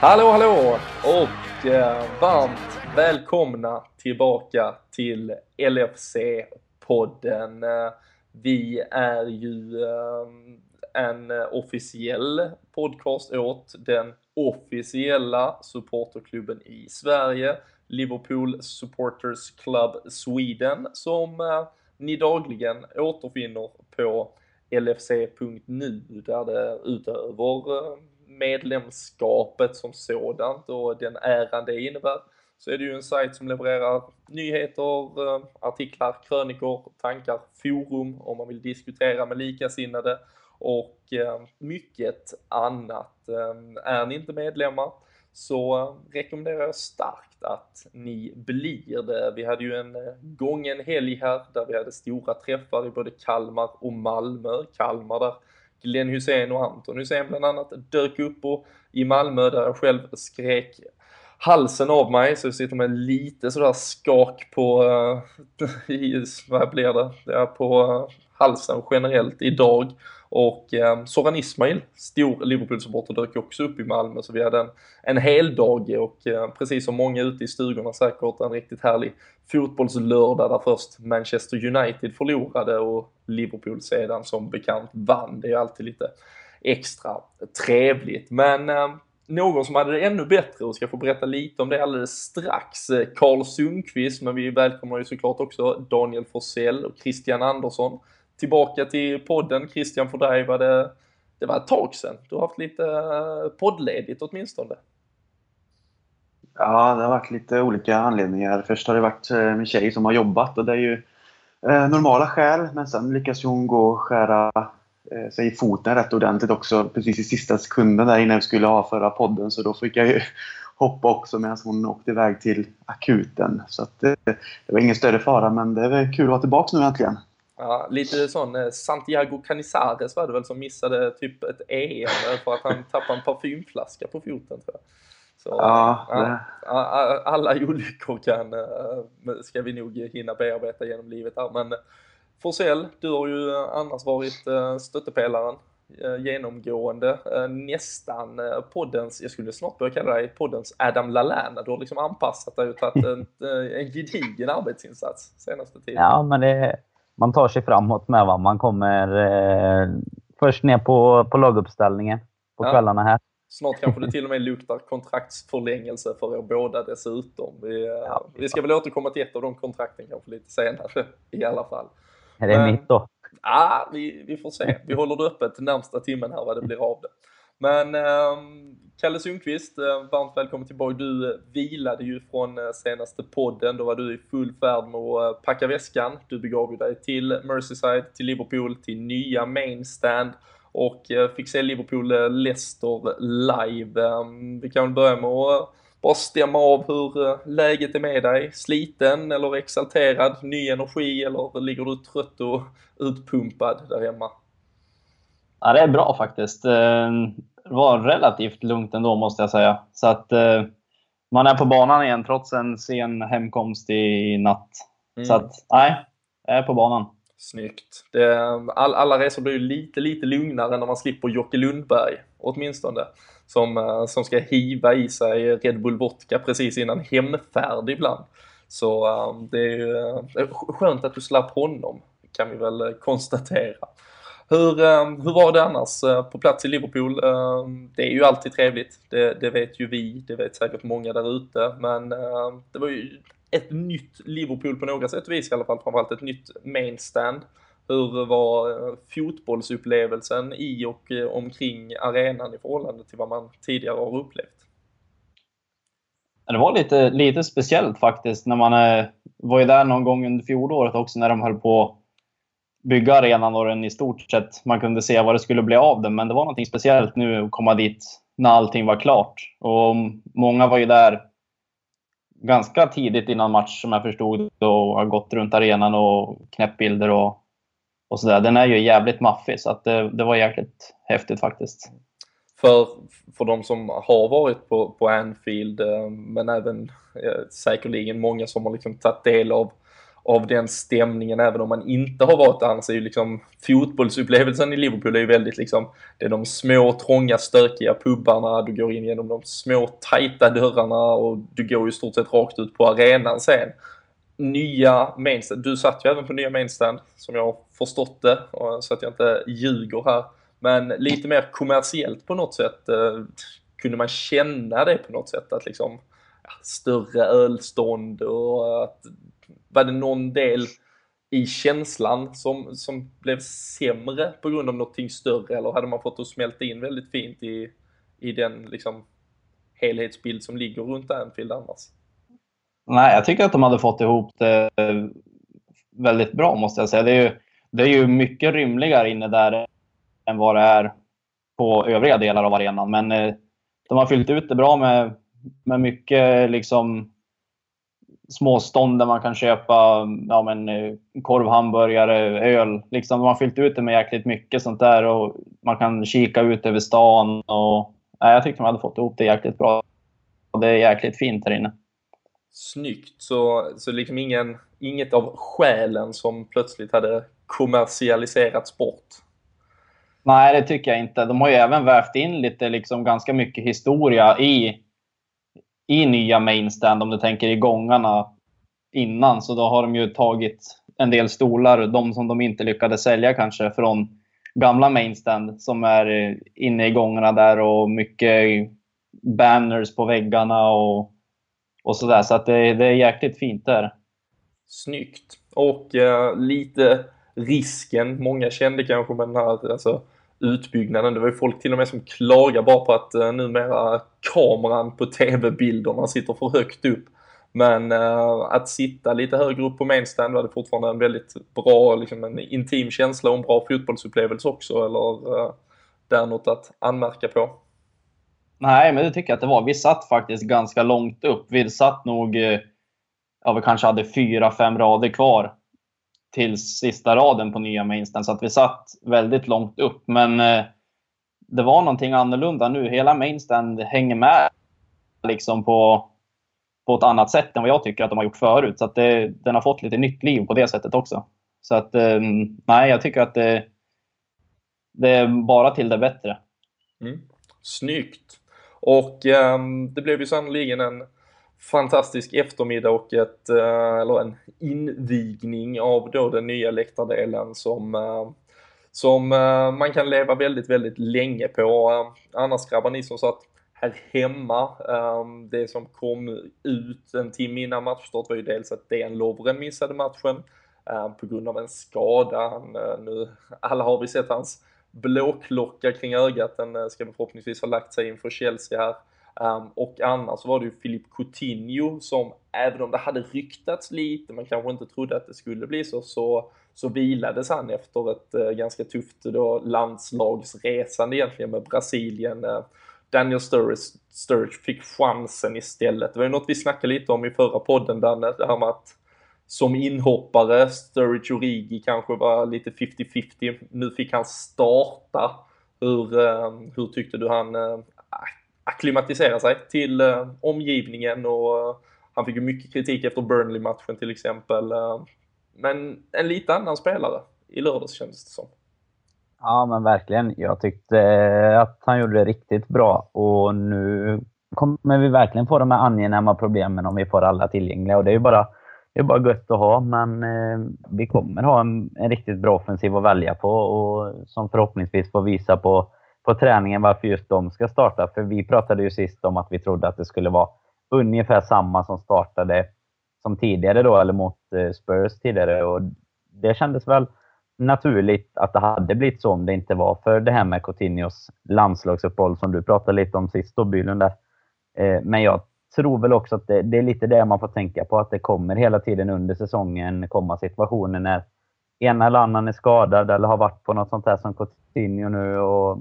Hallå, hallå och eh, varmt välkomna tillbaka till LFC-podden. Eh, vi är ju eh, en officiell podcast åt den officiella supporterklubben i Sverige, Liverpool Supporters Club Sweden, som eh, ni dagligen återfinner på lfc.nu där det utöver eh, medlemskapet som sådant och den äran det innebär så är det ju en sajt som levererar nyheter, eh, artiklar, krönikor, tankar, forum om man vill diskutera med likasinnade och mycket annat. Ehm, är ni inte medlemmar så rekommenderar jag starkt att ni blir det. Vi hade ju en eh, gången helg här där vi hade stora träffar i både Kalmar och Malmö. Kalmar där Glenn Hussein och Anton Hussein bland annat dök upp och i Malmö där jag själv skrek halsen av mig så jag sitter med lite sådär skak på, uh, vad blir det, ja, på uh, halsen generellt idag. Och eh, Soran Ismail, stor Liverpool-supporter, dök också upp i Malmö så vi hade en, en hel dag och eh, precis som många ute i stugorna säkert en riktigt härlig fotbollslördag där först Manchester United förlorade och Liverpool sedan som bekant vann. Det är alltid lite extra trevligt. Men eh, någon som hade det ännu bättre och ska få berätta lite om det alldeles strax. Eh, Karl Sundqvist, men vi välkomnar ju såklart också Daniel Forsell och Christian Andersson tillbaka till podden. Christian, för var det, det var ett tag sedan. Du har haft lite eh, poddledigt åtminstone. Ja, det har varit lite olika anledningar. Först har det varit eh, min tjej som har jobbat och det är ju eh, normala skäl. Men sen lyckas hon gå och skära sig i foten rätt ordentligt också precis i sista sekunden där innan vi skulle avföra podden. Så då fick jag ju hoppa också medan hon åkte iväg till akuten. Så att, det var ingen större fara men det är väl kul att vara tillbaka nu äntligen. Ja, lite sån eh, Santiago Canizares var det väl som missade typ ett EM för att han tappade en parfymflaska på foten tror jag. Så, ja, ja, alla olyckor kan, eh, ska vi nog hinna bearbeta genom livet här. Men Forsell, du har ju annars varit eh, stöttepelaren genomgående, nästan poddens, jag skulle snart börja kalla dig poddens Adam Lallana. Du har liksom anpassat dig och tagit en, en gedigen arbetsinsats senaste tiden. Ja, men det, man tar sig framåt med. Va? Man kommer eh, först ner på, på laguppställningen på ja. kvällarna här. Snart kanske det till och med luktar kontraktsförlängelse för er båda dessutom. Vi, eh, ja, vi ska väl återkomma till ett av de kontrakten kanske lite senare i alla fall. Är det Men, mitt då? Ja, vi, vi får se. Vi håller det öppet närmsta timmen här vad det blir av det. Men eh, Kalle Sundqvist, eh, varmt välkommen tillbaka. Du vilade ju från eh, senaste podden. Då var du i full färd med att eh, packa väskan. Du begav ju dig till Merseyside, till Liverpool, till nya mainstand och eh, fick se Liverpool-Leicester eh, live. Ehm, vi kan väl börja med att bara stämma av hur läget är med dig. Sliten eller exalterad? Ny energi eller ligger du trött och utpumpad där hemma? Ja, det är bra faktiskt. Ehm, det var relativt lugnt ändå måste jag säga. Så att eh, man är på banan igen trots en sen hemkomst i natt. Mm. Så att, nej, jag är på banan. Snyggt. Det, all, alla resor blir ju lite, lite lugnare när man slipper Jocke Lundberg åtminstone. Som, eh, som ska hiva i sig Red Bull Vodka precis innan hemfärd ibland. Så det är ju skönt att du slapp honom, kan vi väl konstatera. Hur, ehm, hur var det annars eh, på plats i Liverpool? Ehm, det är ju alltid trevligt, det, det vet ju vi, det vet säkert många där ute, men ehm, det var ju ett nytt Liverpool på några sätt och vis i alla fall, framförallt ett nytt mainstand. Hur var eh, fotbollsupplevelsen i och eh, omkring arenan i förhållande till vad man tidigare har upplevt? Det var lite, lite speciellt faktiskt när man var ju där någon gång under fjolåret också när de höll på bygga arenan och den i stort sett man kunde se vad det skulle bli av den. Men det var någonting speciellt nu att komma dit när allting var klart. Och många var ju där ganska tidigt innan match som jag förstod och har gått runt arenan och knäppt bilder och, och sådär. Den är ju jävligt maffig så att det, det var jäkligt häftigt faktiskt för, för de som har varit på, på Anfield, eh, men även eh, säkerligen många som har liksom tagit del av av den stämningen även om man inte har varit där. Annars är ju liksom fotbollsupplevelsen i Liverpool är ju väldigt liksom, det är de små, trånga, stökiga pubbarna, du går in genom de små, tajta dörrarna och du går ju stort sett rakt ut på arenan sen. Nya mainstand, du satt ju även på nya mainstand som jag har förstått det, så att jag inte ljuger här. Men lite mer kommersiellt på något sätt. Eh, kunde man känna det på något sätt? Att liksom ja, större ölstånd och att var det någon del i känslan som, som blev sämre på grund av någonting större eller hade man fått att smälta in väldigt fint i, i den liksom helhetsbild som ligger runt Anfield annars? Nej, jag tycker att de hade fått ihop det eh, väldigt bra måste jag säga. Det är ju, det är ju mycket rymligare inne där än vad det är på övriga delar av arenan. Men eh, de har fyllt ut det bra med, med mycket liksom småstånd där man kan köpa ja, men, eh, korv, hamburgare, öl. Liksom, de har fyllt ut det med jäkligt mycket sånt där och man kan kika ut över stan. Och, ja, jag tyckte de hade fått ihop det jäkligt bra. Och det är jäkligt fint här inne. Snyggt, så, så liksom ingen, inget av själen som plötsligt hade kommersialiserats bort? Nej, det tycker jag inte. De har ju även vävt in lite, liksom, ganska mycket historia i i nya mainstand, om du tänker i gångarna innan, så då har de ju tagit en del stolar, de som de inte lyckades sälja kanske, från gamla mainstand som är inne i gångarna där och mycket banners på väggarna och, och sådär. Så att det, det är jäkligt fint där. Snyggt. Och uh, lite risken, många kände kanske med den här alltså, utbyggnaden. Det var ju folk till och med som klagar bara på att eh, numera kameran på tv-bilderna sitter för högt upp. Men eh, att sitta lite högre upp på mainstand var det fortfarande en väldigt bra, liksom en intim känsla och en bra fotbollsupplevelse också, eller eh, där något att anmärka på? Nej, men det tycker jag att det var. Vi satt faktiskt ganska långt upp. Vi satt nog, eh, ja vi kanske hade fyra, fem rader kvar till sista raden på nya mainstand. Så att vi satt väldigt långt upp. Men eh, det var någonting annorlunda nu. Hela mainstand hänger med liksom på, på ett annat sätt än vad jag tycker att de har gjort förut. Så att det, den har fått lite nytt liv på det sättet också. Så att eh, nej, jag tycker att det, det är bara till det bättre. Mm. Snyggt! Och eh, det blev ju sannoliken en fantastisk eftermiddag och ett, eh, eller en invigning av då den nya läktardelen som eh, som eh, man kan leva väldigt, väldigt länge på. Annars grabbar, ni som satt här hemma, det som kom ut en timme innan matchstart var ju dels att DN Lovren missade matchen på grund av en skada. nu, alla har vi sett hans blåklocka kring ögat, den ska förhoppningsvis ha lagt sig inför Chelsea här. Um, och annars var det ju Filip Coutinho som, även om det hade ryktats lite, man kanske inte trodde att det skulle bli så, så, så vilades han efter ett uh, ganska tufft eh, då, landslagsresande egentligen med Brasilien. Uh, Daniel Sturridge, Sturridge fick chansen istället. Det var ju något vi snackade lite om i förra podden, Danne, det här med att som inhoppare, Sturridge och Rigi kanske var lite 50-50. Nu fick han starta. Hur, uh, hur tyckte du han akklimatisera sig till eh, omgivningen och eh, han fick ju mycket kritik efter Burnley-matchen till exempel. Eh, men en lite annan spelare i lördags kändes det som. Ja, men verkligen. Jag tyckte eh, att han gjorde det riktigt bra och nu kommer vi verkligen få de här angenäma problemen om vi får alla tillgängliga och det är ju bara, det är bara gött att ha, men eh, vi kommer ha en, en, riktigt bra offensiv att välja på och som förhoppningsvis får visa på på träningen varför just de ska starta. För vi pratade ju sist om att vi trodde att det skulle vara ungefär samma som startade som tidigare då, eller mot eh, Spurs tidigare. Och det kändes väl naturligt att det hade blivit så om det inte var för det här med Coutinhos landslagsuppehåll som du pratade lite om sist då, Bylund där. Eh, men jag tror väl också att det, det, är lite det man får tänka på, att det kommer hela tiden under säsongen komma situationer när ena eller annan är skadad eller har varit på något sånt här som Coutinho nu och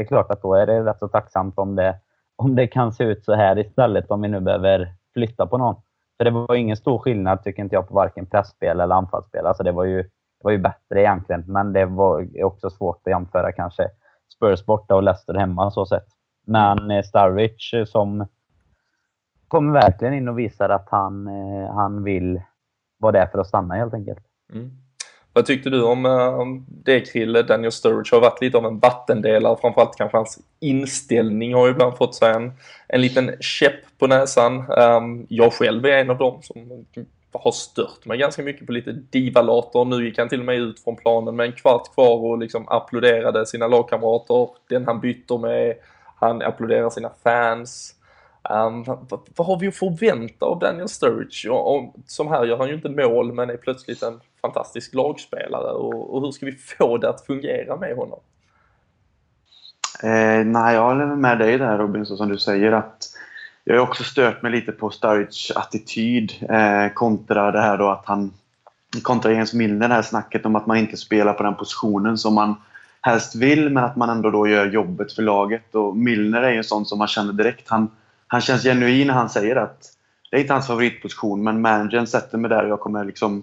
det är klart att då är det rätt så tacksamt om det, om det kan se ut så här istället om vi nu behöver flytta på någon. För det var ingen stor skillnad tycker inte jag på varken pressspel eller anfallsspel. Alltså det var ju, det var ju bättre egentligen, men det var också svårt att jämföra kanske Spurs borta och Leicester hemma så sett. Men eh, Starwich eh, som kommer verkligen in och visar att han, eh, han vill vara där för att stanna helt enkelt. Mm. Vad tyckte du om, eh, om det Krille? Daniel Sturridge har varit lite av en vattendelare. Framförallt kanske hans inställning har ju ibland fått sig en, en liten käpp på näsan. Um, jag själv är en av dem som har stört mig ganska mycket på lite divalater. Nu gick han till och med ut från planen med en kvart kvar och liksom applåderade sina lagkamrater. Den han bytte med, han applåderar sina fans. Ehm, um, vad, vad, har vi att förvänta av Daniel Sturridge? Och, och, som här gör han ju inte mål men är plötsligt en fantastisk lagspelare och, och hur ska vi få det att fungera med honom? Eh, nej, jag håller med dig där Robin, så som du säger att jag har också stört mig lite på Sturridge attityd eh, kontra det här då att han kontra Jens Milner, det här snacket om att man inte spelar på den positionen som man helst vill men att man ändå då gör jobbet för laget. Och Milner är ju en sån som man känner direkt. Han, han känns genuin när han säger att det är inte hans favoritposition men managern sätter mig där och jag kommer liksom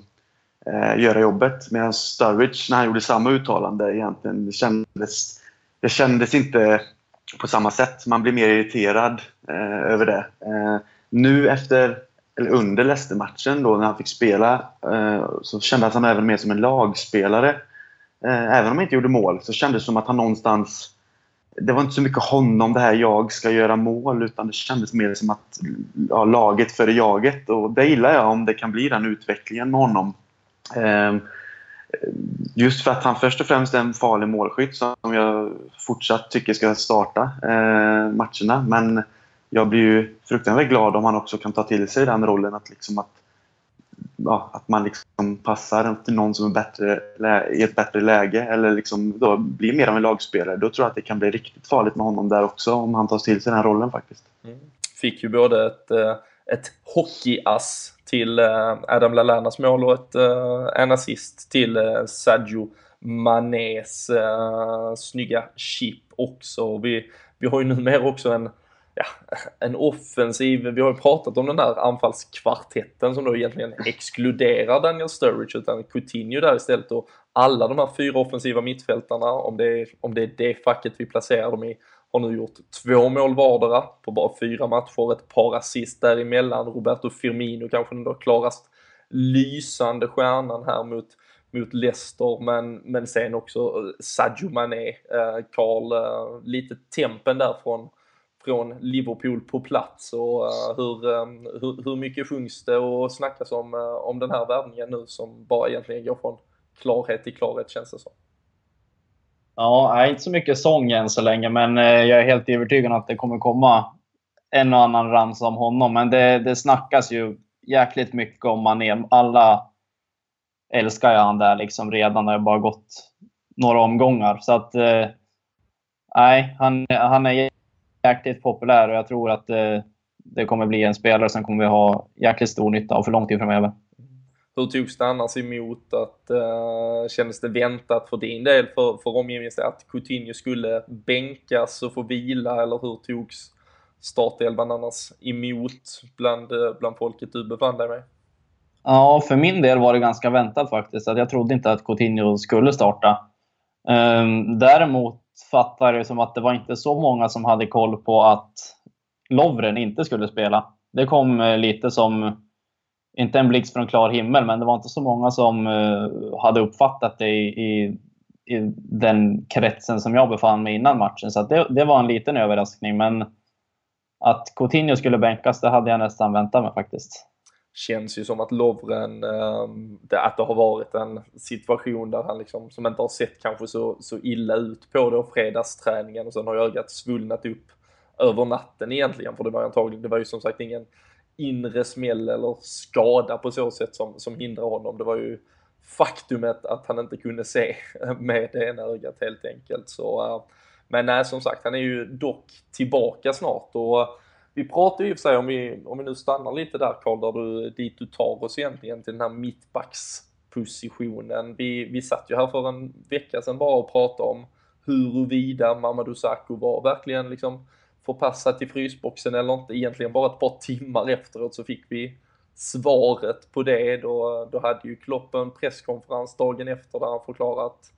eh, göra jobbet. Medan Sturridge, när han gjorde samma uttalande egentligen, det kändes, det kändes inte på samma sätt. Man blir mer irriterad eh, över det. Eh, nu efter, eller under Leicester-matchen då när han fick spela eh, så kändes han även mer som en lagspelare. Eh, även om han inte gjorde mål så kändes det som att han någonstans det var inte så mycket honom, det här jag ska göra mål, utan det kändes mer som att ja, laget före jaget. Och det gillar jag om det kan bli den utvecklingen med honom. Ehm, just för att han först och främst är en farlig målskytt som jag fortsatt tycker ska starta eh, matcherna. Men jag blir ju fruktansvärt glad om han också kan ta till sig den rollen att, liksom att, ja, att man liksom passar till någon som är bättre, i ett bättre läge eller liksom då blir mer av en lagspelare. Då tror jag att det kan bli riktigt farligt med honom där också om han tar till sig den rollen faktiskt. Mm. Fick ju både ett, eh, ett hockeyass till eh, Adam Lallanas mål och ett, eh, en assist till eh, Sadio Manés eh, snygga chip också. Vi, vi har ju numera också en ja, en offensiv, vi har ju pratat om den där anfallskvartetten som då egentligen exkluderar Daniel Sturridge utan Coutinho där istället och alla de här fyra offensiva mittfältarna, om det är, om det, är det facket vi placerar dem i, har nu gjort två mål vardera på bara fyra matcher, ett par assist däremellan. Roberto Firmino kanske den då klarast lysande stjärnan här mot, mot Leicester, men, men sen också eh, Sadio Mané, eh, Karl, eh, lite tempen där från, från Liverpool på plats och uh, hur, um, hur, hur mycket sjungs det och snackas om, uh, om den här värvningen nu som bara egentligen går från klarhet till klarhet känns det som. Ja, inte så mycket sång än så länge, men eh, jag är helt övertygad om att det kommer komma en och annan ramsa om honom. Men det, det snackas ju jäkligt mycket om Mané. Alla älskar ju han där liksom redan Det har bara gått några omgångar. Så att, eh, nej, han, han är jäkligt populär och jag tror att eh, det kommer bli en spelare som kommer vi ha jäkligt stor nytta av för lång tid framöver. Hur togs det annars emot att, uh, kändes det väntat för din del för, för omgivningen att Coutinho skulle bänkas och få vila eller hur togs startelvan annars emot bland, eh, bland folket du befann dig med? Ja, för min del var det ganska väntat faktiskt. Att jag trodde inte att Coutinho skulle starta. Um, däremot fattade jag det som att det var inte så många som hade koll på att Lovren inte skulle spela. Det kom eh, lite som inte en blixt från klar himmel, men det var inte så många som uh, hade uppfattat det i, i, i, den kretsen som jag befann mig innan matchen. Så det, det, var en liten överraskning. Men att Coutinho skulle bänkas, det hade jag nästan väntat mig faktiskt. Känns ju som att Lovren, äh, att det har varit en situation där han liksom, som inte har sett kanske så, så illa ut på då fredagsträningen och sen har ögat svullnat upp över natten egentligen, för det var antagligen, det var ju som sagt ingen inre smäll eller skada på så sätt som, som hindrar honom. Det var ju faktumet att han inte kunde se med det ena ögat helt enkelt. Så, eh, men nej, som sagt, han är ju dock tillbaka snart och eh, vi pratar ju i och för sig om vi, om vi nu stannar lite där Karl, där du, dit du tar oss egentligen till den här mittbackspositionen. Vi, vi satt ju här för en vecka sedan bara och pratade om huruvida Mamadou Sakho var verkligen liksom förpassat till frysboxen eller inte. Egentligen bara ett par timmar efteråt så fick vi svaret på det. Då, då hade ju Klopp en presskonferens dagen efter där han förklarade att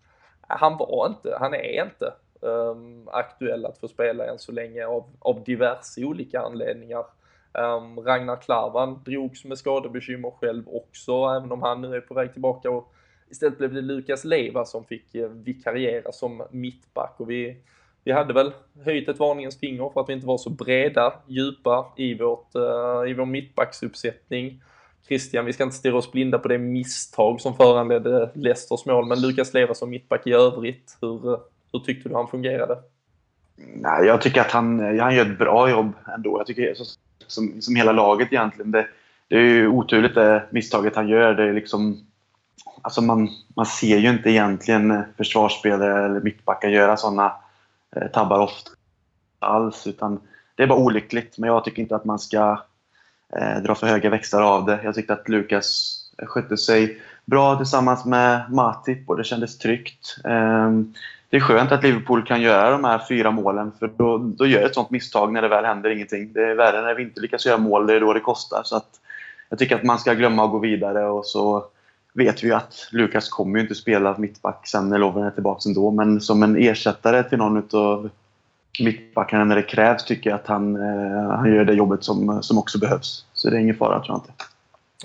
han var inte, han är inte um, aktuell att få spela än så länge av, av diverse olika anledningar. Um, Ragnar Klavan drogs med skadebekymmer själv också, även om han nu är på väg tillbaka och istället blev det Lukas Leva som fick uh, vikariera som mittback och vi, vi hade väl höjt ett varningens finger för att vi inte var så breda, djupa i, vårt, uh, i vår mittbacksuppsättning. Christian, vi ska inte stirra oss blinda på det misstag som föranledde Leicesters mål, men Lukas Leva som mittback i övrigt, hur, eh, hur tyckte du han fungerade? Nej, jag tycker att han, eh, han gör ett bra jobb ändå. Jag tycker som, som hela laget egentligen. Det, det är ju oturligt det misstaget han gör. Det är liksom, alltså man, man ser ju inte egentligen försvarsspelare eller mittbackar göra sådana Eh, tabbar ofta alls. Utan det är bara olyckligt. Men jag tycker inte att man ska eh, dra för höga växlar av det. Jag tyckte att Lukas skötte sig bra tillsammans med Matip och det kändes tryggt. Ehm, det är skönt att Liverpool kan göra de här fyra målen för då, då gör ett sånt misstag när det väl händer ingenting. Det är värre när vi inte lyckas göra mål, det är då det kostar. Så att jag tycker att man ska glömma att gå vidare och så vet vi ju att Lukas kommer ju inte spela mittback sen när Lovren är tillbaka ändå. Men som en ersättare till någon av mittbackarna när det krävs tycker jag att han, eh, han gör det jobbet som, som också behövs. Så det är ingen fara tror jag inte.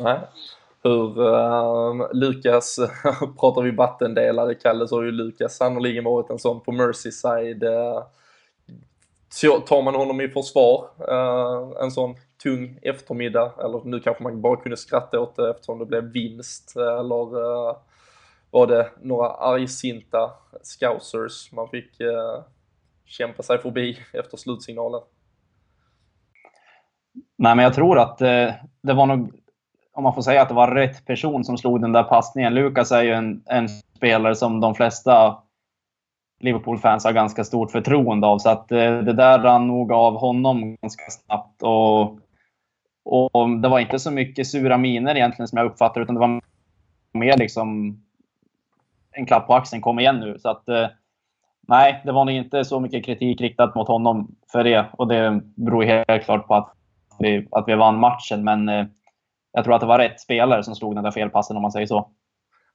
Nej hur uh, Lukas, pratar vi vattendelare Kalle, så har ju Lukas sannoliken varit en sån på Merseyside. Uh, tar man honom i försvar uh, en sån tung eftermiddag, eller nu kanske man bara kunde skratta åt det eftersom det blev vinst, eh, eller uh, var det några argsinta scousers man fick uh, kämpa sig förbi efter slutsignalen? Nej, men jag tror att det var nog om man får säga att det var rätt person som slog den där passningen. Lukas är ju en, en spelare som de flesta Liverpool-fans har ganska stort förtroende av. Så att det där rann nog av honom ganska snabbt. Och, och det var inte så mycket sura miner egentligen som jag uppfattade utan det var mer liksom en klapp på axeln. Kom igen nu. Så att, eh, nej, det var nog inte så mycket kritik riktat mot honom för det. Och det beror helt klart på att vi, att vi vann matchen. Men eh, jag tror att det var rätt spelare som slog den där felpassen om man säger så.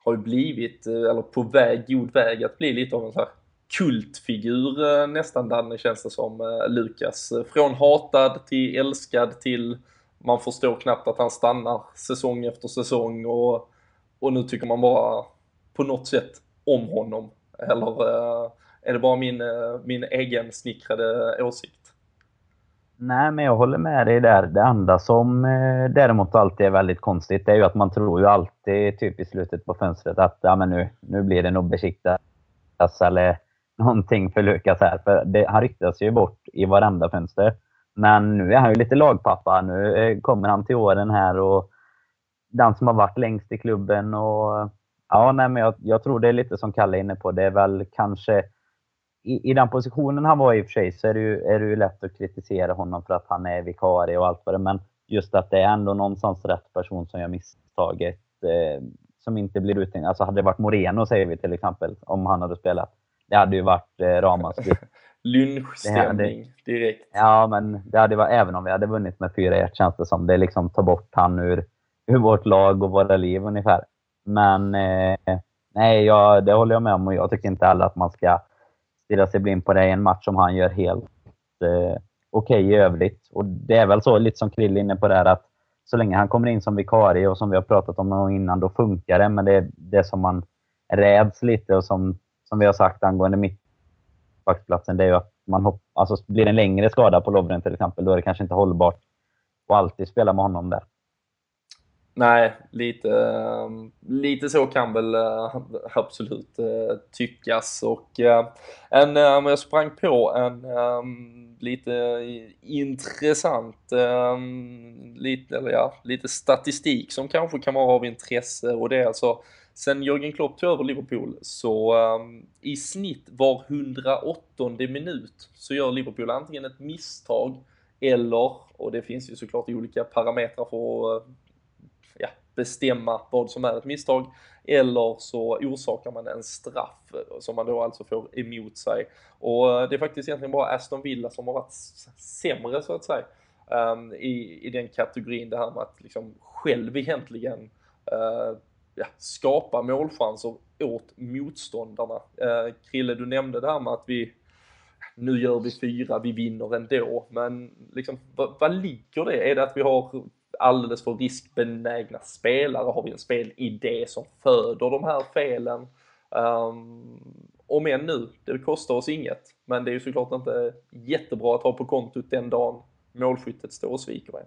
Har ju blivit, eh, eller på väg, god väg att bli lite av en så här kultfigur nästan Danne känns det som, Lukas. Från hatad till älskad till man förstår knappt att han stannar säsong efter säsong och, och nu tycker man bara på något sätt om honom. Eller eh, är det bara min, eh, min egen snickrade åsikt? Nej, men jag håller med dig där. Det enda som eh, däremot alltid är väldigt konstigt det är ju att man tror ju alltid typ i slutet på fönstret att ja, men nu, nu blir det nog besiktas eller någonting för Lukas här. För det, han ryktas ju bort i varenda fönster. Men nu är han ju lite lagpappa. Nu eh, kommer han till åren här och den som har varit längst i klubben. och ja, nej, men jag, jag tror det är lite som Kalle är inne på. Det är väl kanske i, i den positionen han var i och för sig så är det, ju, är det ju lätt att kritisera honom för att han är vikarie och allt vad det Men just att det är ändå någonstans rätt person som gör misstaget. Eh, som inte blir uthängd. Alltså hade det varit Moreno säger vi till exempel, om han hade spelat. Det hade ju varit eh, ramaskri. Lynchstämning direkt. Ja, men det hade varit, även om vi hade vunnit med 4-1 känns det som. Det liksom tar bort han ur, ur vårt lag och våra liv ungefär. Men eh, nej, jag, det håller jag med om och jag tycker inte heller att man ska stirra sig blind på det i en match som han gör helt eh, okej okay i övrigt. Och det är väl så, lite som Krill inne på det här, att så länge han kommer in som vikarie och som vi har pratat om innan, då funkar det. Men det, det som man räds lite och som, som vi har sagt angående mittbacksplatsen, det är ju att man hopp, alltså blir det en längre skada på Lovren till exempel, då är det kanske inte hållbart att alltid spela med honom där. Nej, lite, eh, lite så kan väl eh, absolut eh, tyckas och en, jag sprang på en lite intressant, lite, eller ja, lite statistik som kanske kan vara av intresse och det är alltså sen Jörgen Klopp tog över Liverpool så ehm, i snitt var 108 minut så gör Liverpool antingen ett misstag eller, och det finns ju såklart olika parametrar för att eh, bestämma vad som är ett misstag eller så orsakar man en straff eh, som man då alltså får emot sig. Och eh, det är faktiskt egentligen bara Aston Villa som har varit sämre så att säga um, i, i den kategorin det här med att liksom själv egentligen uh, ja, skapa målchanser åt motståndarna. Eh, Krille, du nämnde det här med att vi nu gör vi fyra, vi vinner ändå. Men liksom, vad, vad ligger det? Är det att vi har alldeles för riskbenägna spelare? Har vi en spelidé som föder de här felen? Um, om än nu, det kostar oss inget. Men det är ju såklart inte jättebra att ha på kontot den dagen målskyttet står och sviker en.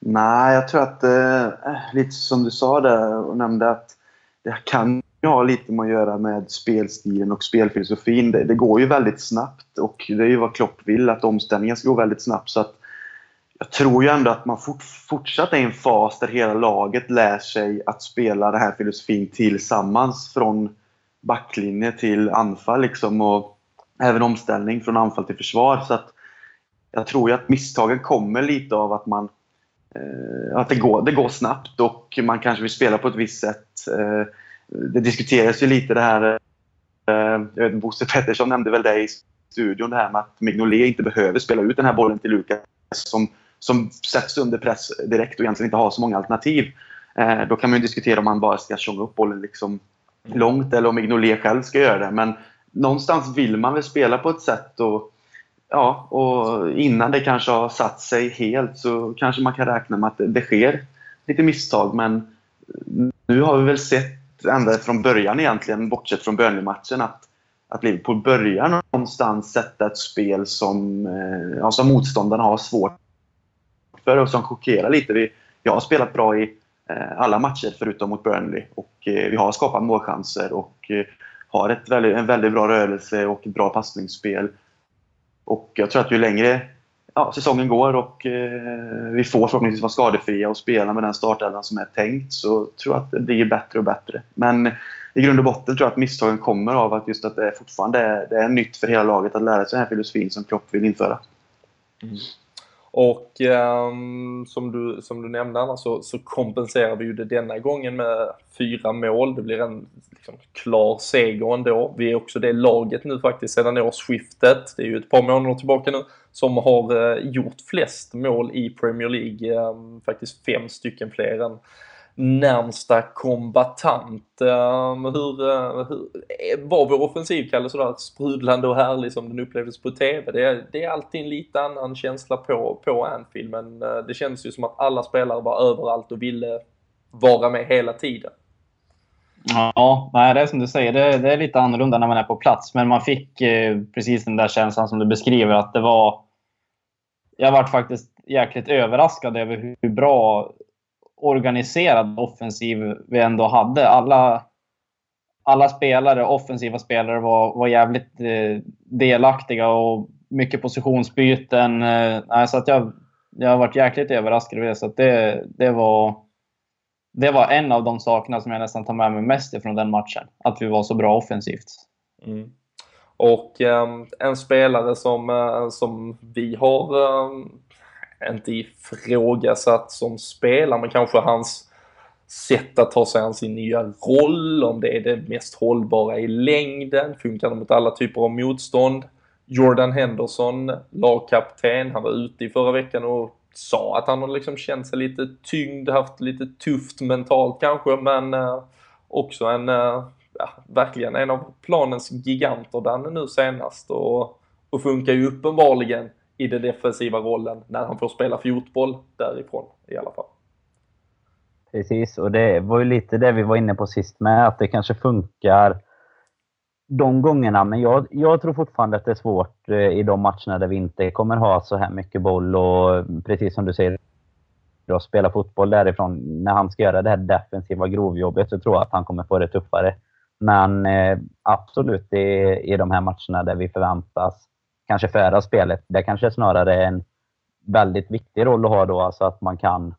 Nej, jag tror att eh, eh, lite som du sa där och nämnde att det kan ju ha lite med att göra med spelstilen och spelfilosofin. Det, det, går ju väldigt snabbt och det är ju vad Klopp vill, att omställningen ska gå väldigt snabbt. Så att jag tror ju ändå att man fort, fortsatt är i en fas där hela laget lär sig att spela den här filosofin tillsammans från backlinje till anfall liksom och även omställning från anfall till försvar. Så att jag tror ju att misstagen kommer lite av att man Eh, att det går, det går snabbt och man kanske vill spela på ett visst sätt. Eh, det diskuteras ju lite det här, eh, Bosse Pettersson nämnde väl det i studion, det här med att Mignolet inte behöver spela ut den här bollen till Lukas som, som sätts under press direkt och egentligen inte har så många alternativ. Eh, då kan man ju diskutera om man bara ska tjonga upp bollen liksom långt eller om Mignolet själv ska göra det. Men någonstans vill man väl spela på ett sätt och Ja, och innan det kanske har satt sig helt så kanske man kan räkna med att det sker lite misstag. Men nu har vi väl sett ända från början egentligen, bortsett från Burnley-matchen, att, att Liverpool börjar någonstans sätta ett spel som, eh, ja, som motståndarna har svårt för och som chockerar lite. Vi, jag har spelat bra i eh, alla matcher förutom mot Burnley och eh, vi har skapat målchanser och har ett väldigt, en väldigt bra rörelse och ett bra passningsspel. Och jag tror att ju längre ja, säsongen går och eh, vi får förhoppningsvis vara skadefria och spela med den startelvan som är tänkt så tror jag att det blir bättre och bättre. Men i grund och botten tror jag att misstagen kommer av att just att det fortfarande är, det är nytt för hela laget att lära sig den här filosofin som Klopp vill införa. Mm. Och um, som, du, som du nämnde annars så, så kompenserar vi ju det denna gången med fyra mål. Det blir en liksom, klar seger ändå. Vi är också det laget nu faktiskt sedan årsskiftet, det är ju ett par månader tillbaka nu, som har uh, gjort flest mål i Premier League. Um, faktiskt fem stycken fler än närmsta kombatant. Ehm, hur, uh, hur, eh, var vår offensiv, Kalle, sådär sprudlande och härlig som den upplevdes på TV? Det är, det är alltid en lite annan känsla på, på Anfield, men uh, det känns ju som att alla spelare var överallt och ville vara med hela tiden. Ja, nej, det är som du säger. Det, det, är lite annorlunda när man är på plats. Men man fick eh, precis den där känslan som du beskriver. Att det var... Jag varit faktiskt jäkligt överraskad över hur bra organiserad offensiv vi ändå hade. Alla, alla spelare, offensiva spelare, var, var jävligt eh, delaktiga och mycket positionsbyten. Eh, så att jag, jag har varit jäkligt överraskad över det. Så det, det, var, det var en av de sakerna som jag nästan tar med mig mest ifrån den matchen. Att vi var så bra offensivt. Mm. Och ehm, en spelare som, eh, som vi har ehm, inte ifrågasatt som spelare, men kanske hans sätt att ta sig an sin nya roll, om det är det mest hållbara i längden, funkar det mot alla typer av motstånd. Jordan Henderson, lagkapten, han var ute i förra veckan och sa att han har liksom känt sig lite tyngd, haft lite tufft mentalt kanske, men eh, också en, eh, ja, verkligen en av planens giganter, Danne nu senast och, och funkar ju uppenbarligen i den defensiva rollen när han får spela fotboll därifrån i alla fall. Precis, och det var ju lite det vi var inne på sist med, att det kanske funkar de gångerna. Men jag, jag tror fortfarande att det är svårt eh, i de matcherna där vi inte kommer ha så här mycket boll och precis som du säger, att spela fotboll därifrån. När han ska göra det här defensiva grovjobbet så tror jag att han kommer få det tuffare. Men eh, absolut, i, i de här matcherna där vi förväntas kanske föra spelet. Det kanske snarare är en väldigt viktig roll att ha då, alltså att man kan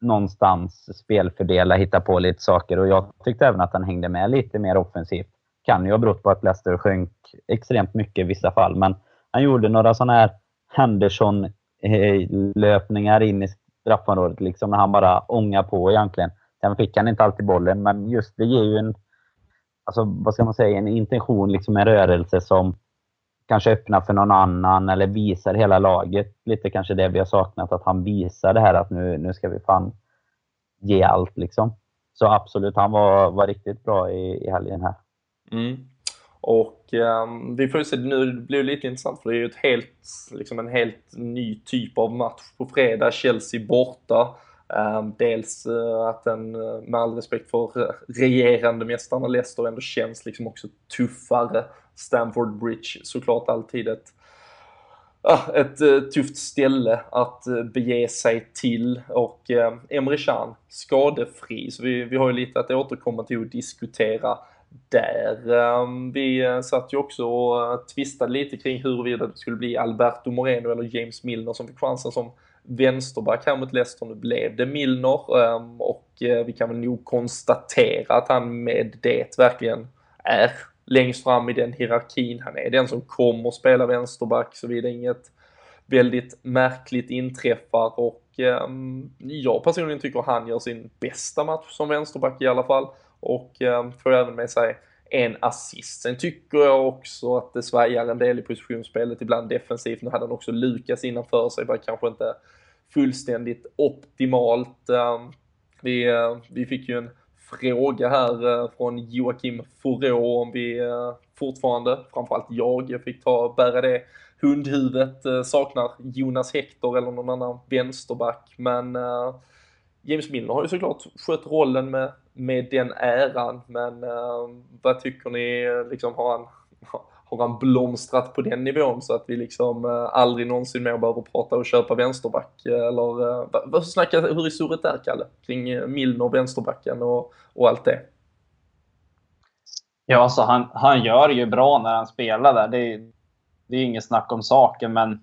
någonstans spelfördela, hitta på lite saker. Och jag tyckte även att han hängde med lite mer offensivt. Kan ju ha berott på att Leicester sjönk extremt mycket i vissa fall, men han gjorde några sådana här Henderson-löpningar eh, in i straffområdet, liksom när han bara ångar på egentligen. Sen fick han inte alltid bollen, men just det ger ju en, alltså vad ska man säga, en intention, liksom en rörelse som kanske öppnar för någon annan eller visar hela laget. Lite kanske det vi har saknat, att han visar det här att nu, nu ska vi fan ge allt liksom. Så absolut, han var, var riktigt bra i, i helgen här. Mm. Och um, vi får ju se, nu blir det lite intressant för det är ju ett helt, liksom en helt ny typ av match på fredag. Chelsea borta. Um, dels uh, att den, eh, med all respekt för regerande mästarna Leicester ändå känns liksom också tuffare. Stamford Bridge såklart alltid ett ah, ett eh, tufft ställe att eh, bege sig till och eh, Emre Can skadefri så vi, vi har ju lite att återkomma till och diskutera där. Ehm, vi satt ju också och tvistade lite kring huruvida det skulle bli Alberto Moreno eller James Milner som fick chansen som vänsterback här mot Leicester. Nu blev det Milner ehm, och vi kan väl nog konstatera att han med det verkligen är längst fram i den hierarkin. Han är den som kommer spela vänsterback såvida inget väldigt märkligt inträffar och eh, jag personligen tycker han gör sin bästa match som vänsterback i alla fall och eh, får även med sig en assist. Sen tycker jag också att det svajar en del i positionsspelet, ibland defensivt. Nu hade han också Lukas innanför sig, var kanske inte fullständigt optimalt. Ehm, vi, eh, vi fick ju en fråga här eh, från Joakim Forå om vi eh, fortfarande, framförallt jag, jag fick ta bära det hundhuvudet, eh, saknar Jonas Hector eller någon annan vänsterback, men James Milner har ju såklart skött rollen med, med den äran, men vad tycker ni, liksom har han har han blomstrat på den nivån så att vi liksom eh, aldrig någonsin mer behöver prata och köpa vänsterback? Eh, eller eh, vad snackar, hur är surret där Kalle? Kring eh, Milner, vänsterbacken och, och allt det? Ja, alltså han, han gör ju bra när han spelar där. Det det är inget snack om saken, men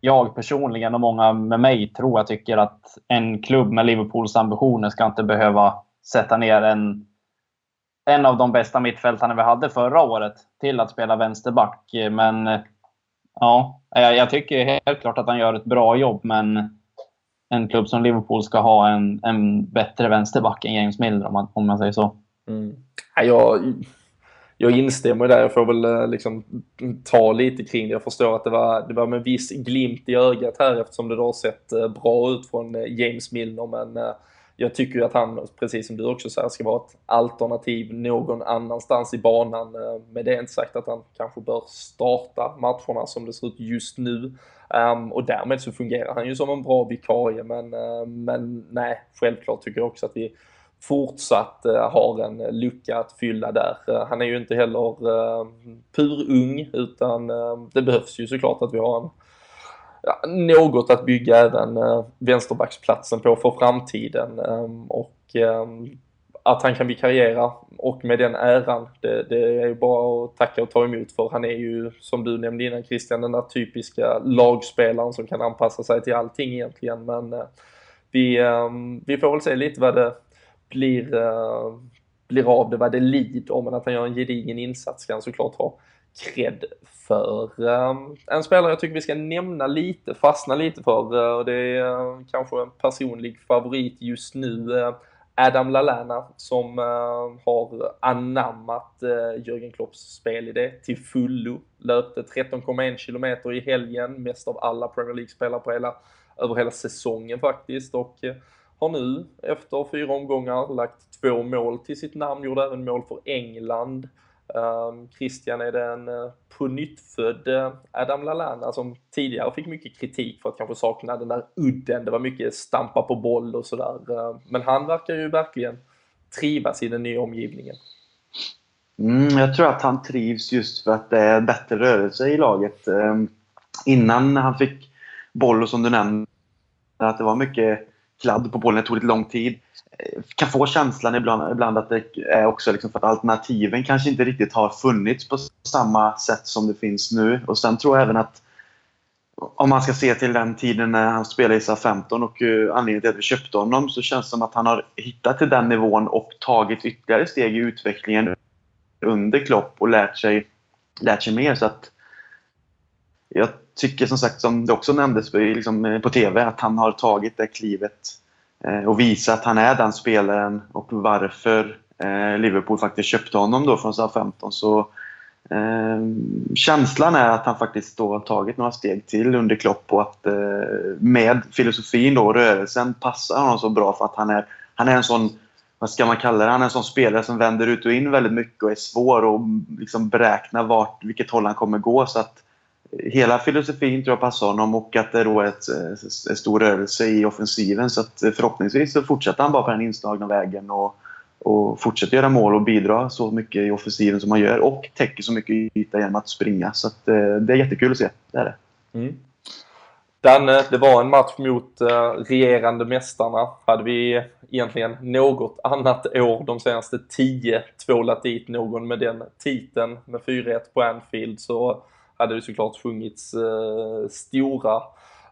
jag personligen och många med mig tror jag tycker att en klubb med Liverpools ambitioner ska inte behöva sätta ner en en av de bästa mittfältarna vi hade förra året till att spela vänsterback. Men ja, jag tycker helt klart att han gör ett bra jobb. Men en klubb som Liverpool ska ha en, en bättre vänsterback än James Milner om man, om man säger så. Mm. Jag, jag instämmer där. Jag får väl eh, liksom ta lite kring det. Jag förstår att det var, det var med viss glimt i ögat här eftersom det då har sett eh, bra ut från eh, James Milner. Men jag tycker ju att han, precis som du också säger, ska vara ett alternativ någon annanstans i banan. Eh, med det inte sagt att han kanske bör starta matcherna som det ser ut just nu. Um, och därmed så fungerar han ju som en bra vikarie, men, uh, men nej, självklart tycker jag också att vi fortsatt uh, har en lucka att fylla där. Uh, han är ju inte heller pur ung, utan det behövs ju såklart att vi har en ja, något att bygga även eh, vänsterbacksplatsen på för framtiden. Ehm, och ehm, att han kan vikariera och med den äran, det, det, är ju bara att tacka och ta emot för. Han är ju, som du nämnde innan Christian, den där typiska lagspelaren som kan anpassa sig till allting egentligen. Men eh, vi, ehm, vi får väl se lite vad det blir, eh, blir av det, vad det lider. Men att han gör en gedigen insats kan han såklart ha cred för. Ehm, en spelare jag tycker vi ska nämna lite, fastna lite för, uh, och det är uh, kanske en personlig favorit just nu. Uh, Adam Lallana som har anammat Jürgen Klopps spelidé till fullo. Löpte 13,1 kilometer i helgen, mest av alla Premier League-spelare på hela, över hela säsongen faktiskt. Och har nu efter fyra omgångar lagt två mål till sitt namn, gjorde även mål för England. Um, Christian är den uh, på Adam Lallana som tidigare fick mycket kritik för att kanske sakna den där udden. Det var mycket stampa på boll och sådär. Uh, men han verkar ju verkligen trivas i den nya omgivningen. Mm, jag tror att han trivs just för att det är bättre rörelse i laget. Um, innan han fick boll och som du nämnde, att det var mycket kladd på bollen, det tog lite lång tid eh, kan få känslan ibland, ibland att det är också liksom för att alternativen kanske inte riktigt har funnits på samma sätt som det finns nu. Och sen tror jag även att om man ska se till den tiden när han spelade i SA-15 och eh, anledningen till att vi köpte honom så känns det som att han har hittat till den nivån och tagit ytterligare steg i utvecklingen under Klopp och lärt sig, lärt sig mer. Så att jag tycker som sagt, som det också nämndes liksom eh, på TV, att han har tagit det klivet Eh, och visat att han är den spelaren och varför eh, Liverpool faktiskt köpte honom då från SA-15. Så eh, känslan är att han faktiskt då har tagit några steg till under Klopp och att eh, med filosofin då, rörelsen, passar honom så bra för att han är, han är en sån vad ska man kalla det? Han är en sån spelare som vänder ut och in väldigt mycket och är svår att liksom beräkna vart, vilket håll han kommer gå. Så att hela filosofin tror jag passar honom och att det då är ett, eh, en stor rörelse i offensiven. Så att eh, förhoppningsvis så fortsätter han bara på den inslagna vägen och, och fortsätter göra mål och bidra så mycket i offensiven som han gör och täcker så mycket yta genom att springa. Så att, eh, det är jättekul att se. Det är det. Mm. Danne, det var en match mot regerande mästarna. Hade vi egentligen något annat år de senaste tio tvålat dit någon med den titeln med 4-1 på Anfield så hade det såklart sjungits uh, stora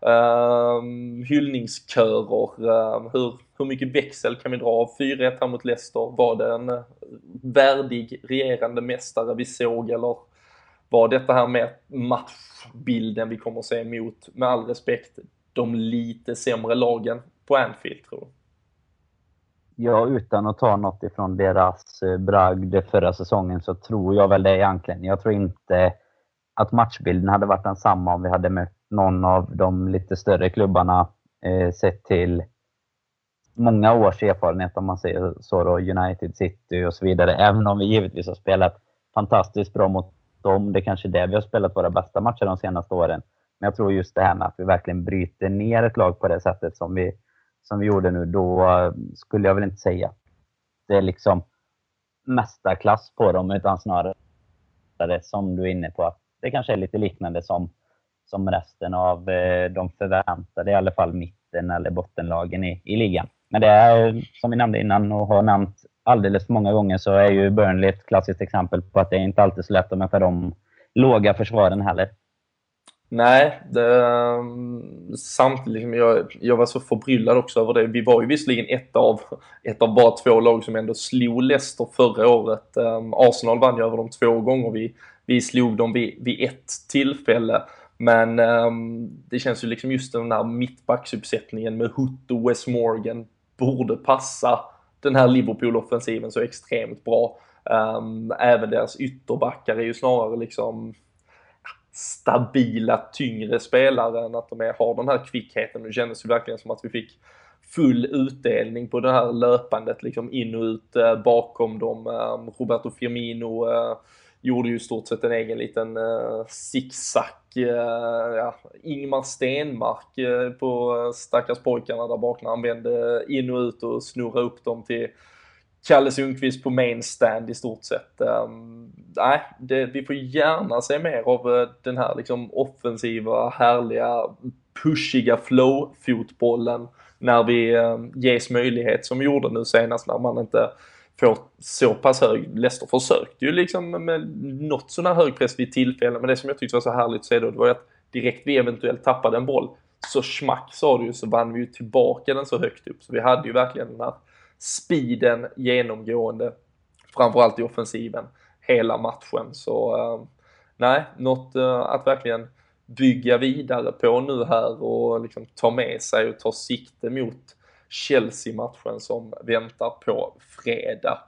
uh, hyllningskörer. Uh, hur, hur mycket växel kan vi dra av 4-1 här mot Leicester? Var det en eh, värdig regerande mästare vi såg eller var detta här med matchbilden vi kommer att se mot, med all respekt, de lite sämre lagen på Anfield tror du? Ja, utan att ta något ifrån deras eh, bragd förra säsongen så tror jag väl det egentligen. Jag tror inte att matchbilden hade varit densamma om vi hade mött någon av de lite större klubbarna eh, sett till många års erfarenhet om man säger så då, United City och så vidare. Även om vi givetvis har spelat fantastiskt bra mot dem. Det är kanske är där vi har spelat våra bästa matcher de senaste åren. Men jag tror just det här med att vi verkligen bryter ner ett lag på det sättet som vi, som vi gjorde nu, då skulle jag väl inte säga det är liksom mästarklass på dem, utan snarare som du är inne på, att det kanske är lite liknande som, som resten av eh, de förväntade, i alla fall mitten eller bottenlagen i, i ligan. Men det är, som vi nämnde innan och har nämnt alldeles för många gånger, så är ju Burnley ett klassiskt exempel på att det inte alltid är så lätt att möta de låga försvaren heller. Nej, det, mm, samtidigt, liksom, jag, jag var så förbryllad också över det. Vi var ju visserligen ett av, ett av bara två lag som ändå slog Leicester förra året. Ehm, Arsenal vann ju över dem två gånger. Vi, vi slog dem vid, vid ett tillfälle. Men um, det känns ju liksom just den här mittbacksuppsättningen med Hutt och Wes Morgan borde passa den här Liverpool-offensiven så extremt bra. Um, även deras ytterbackar är ju snarare liksom stabila, tyngre spelare än att de är, har den här kvickheten. Det kändes ju verkligen som att vi fick full utdelning på det här löpandet liksom in och ut eh, bakom dem. Eh, Roberto Firmino eh, gjorde ju stort sett en egen liten eh, zigzag. Eh, ja, Ingmar Stenmark eh, på stackars pojkarna där bak när han vände in och ut och snurrade upp dem till Kalle Sundqvist på mainstand i stort sett. Um, nej, det, vi får gärna se mer av uh, den här liksom offensiva, härliga, pushiga flow-fotbollen när vi uh, ges möjlighet som vi gjorde nu senast när man inte får så pass hög. Leicester försökte ju liksom med något sån här hög press vid tillfällen, men det som jag tyckte var så härligt att se då, det var ju att direkt vi eventuellt tappade en boll, så smack sa du ju, så vann vi ju tillbaka den så högt upp. Så vi hade ju verkligen den här speeden genomgående, framförallt i offensiven, hela matchen. Så uh, nej, något uh, att verkligen bygga vidare på nu här och liksom ta med sig och ta sikte mot Chelsea-matchen som väntar på fredag.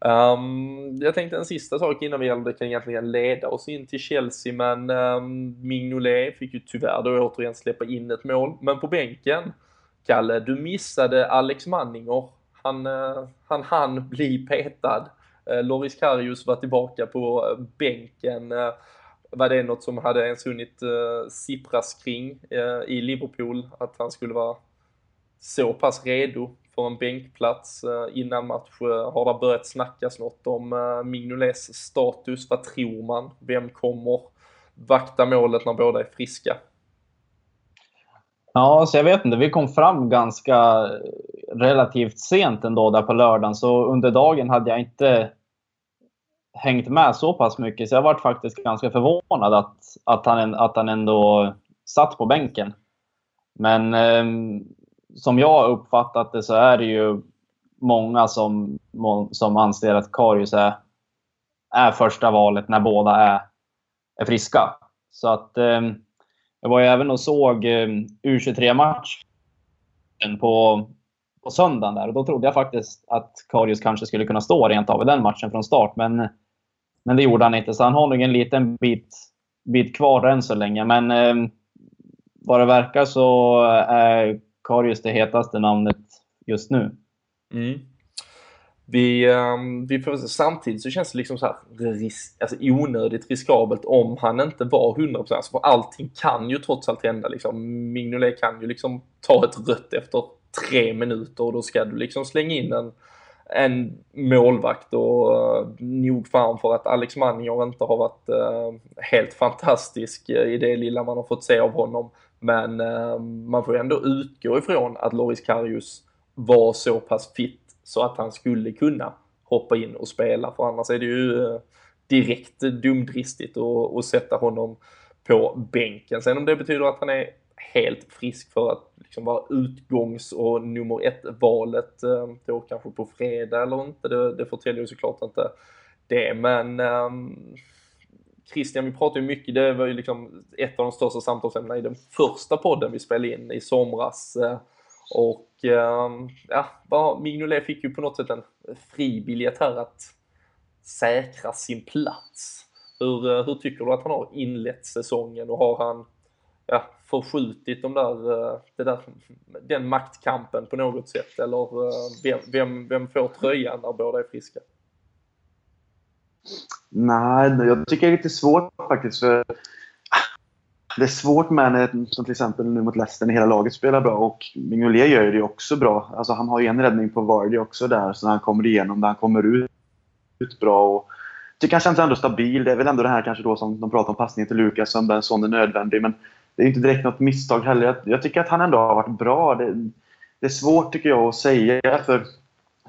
Um, jag tänkte en sista sak innan vi det kan egentligen leda oss in till Chelsea men um, Mignolet fick ju tyvärr då återigen släppa in ett mål. Men på bänken, Kalle, du missade Alex Manninger. Han, uh, han hann bli petad. Uh, Loris Karius var tillbaka på eh, bänken. Uh, var det något som hade ens hunnit uh, sippras kring uh, i Liverpool? Att han skulle vara så pass redo för en bänkplats eh, innan match. Eh, har det börjat snackas något om eh, Mignolets status? Vad tror man? Vem kommer vakta målet när båda är friska? Ja, så jag vet inte. Vi kom fram ganska relativt sent ändå där på lördagen, så under dagen hade jag inte hängt med så pass mycket. Så jag varit faktiskt ganska förvånad att, att, han, att han ändå satt på bänken. Men eh, som jag har uppfattat det så är det ju många som, som anser att Karius är, är första valet när båda är, är friska. Så att eh, jag var ju även och såg eh, U23-matchen på, på söndagen där och då trodde jag faktiskt att Karius kanske skulle kunna stå rent av i den matchen från start. Men, men det gjorde han inte, så han har nog en liten bit, bit kvar än så länge. Men eh, vad det verkar så är Karius det hetaste namnet just nu. Mm. vi, ehm, vi samtidigt så känns det liksom så här risk, alltså onödigt riskabelt om han inte var 100% alltså för allting kan ju trots allt hända liksom. Mignolet kan ju liksom ta ett rött efter tre minuter och då ska du liksom slänga in en, en målvakt och uh, nog fan för att Alex Manninger inte har varit uh, helt fantastisk eh, i det lilla man har fått se av honom. Men eh, man får ju ändå utgå ifrån att Loris Karius var så pass fit så att han skulle kunna hoppa in och spela för annars är det ju eh, direkt dumdristigt att, att sätta honom på bänken. Sen om det betyder att han är helt frisk för att liksom vara utgångs och nummer ett-valet eh, då kanske på fredag eller inte, det, det förtäljer ju såklart inte det. Men ehm, Christian, vi pratade ju mycket, det var ju liksom ett av de största samtalsämnena i den första podden vi spelade in i somras. Eh, och ehm, ja, Mignolet fick ju på något sätt en fri biljett här att säkra sin plats. Hur, eh, hur tycker du att han har inlett säsongen och har han ja, förskjutit de där, eh, det där, den maktkampen på något sätt? Eller vem, vem, vem får tröjan när båda är friska? Nej, jag tycker det är lite svårt faktiskt. För det är svårt med när, som till exempel nu mot Leicester, när hela laget spelar bra och Mignolet gör det också bra. Alltså han har ju en räddning på Vardy också där, så när han kommer igenom, där han kommer ut, ut bra. Och, tycker han känns ändå stabil. Det är väl ändå det här kanske då som de pratar om passningen till Lukas som en sån är nödvändig. Men det är inte direkt något misstag heller. Jag, jag, tycker att han ändå har varit bra. Det, det, är svårt tycker jag att säga för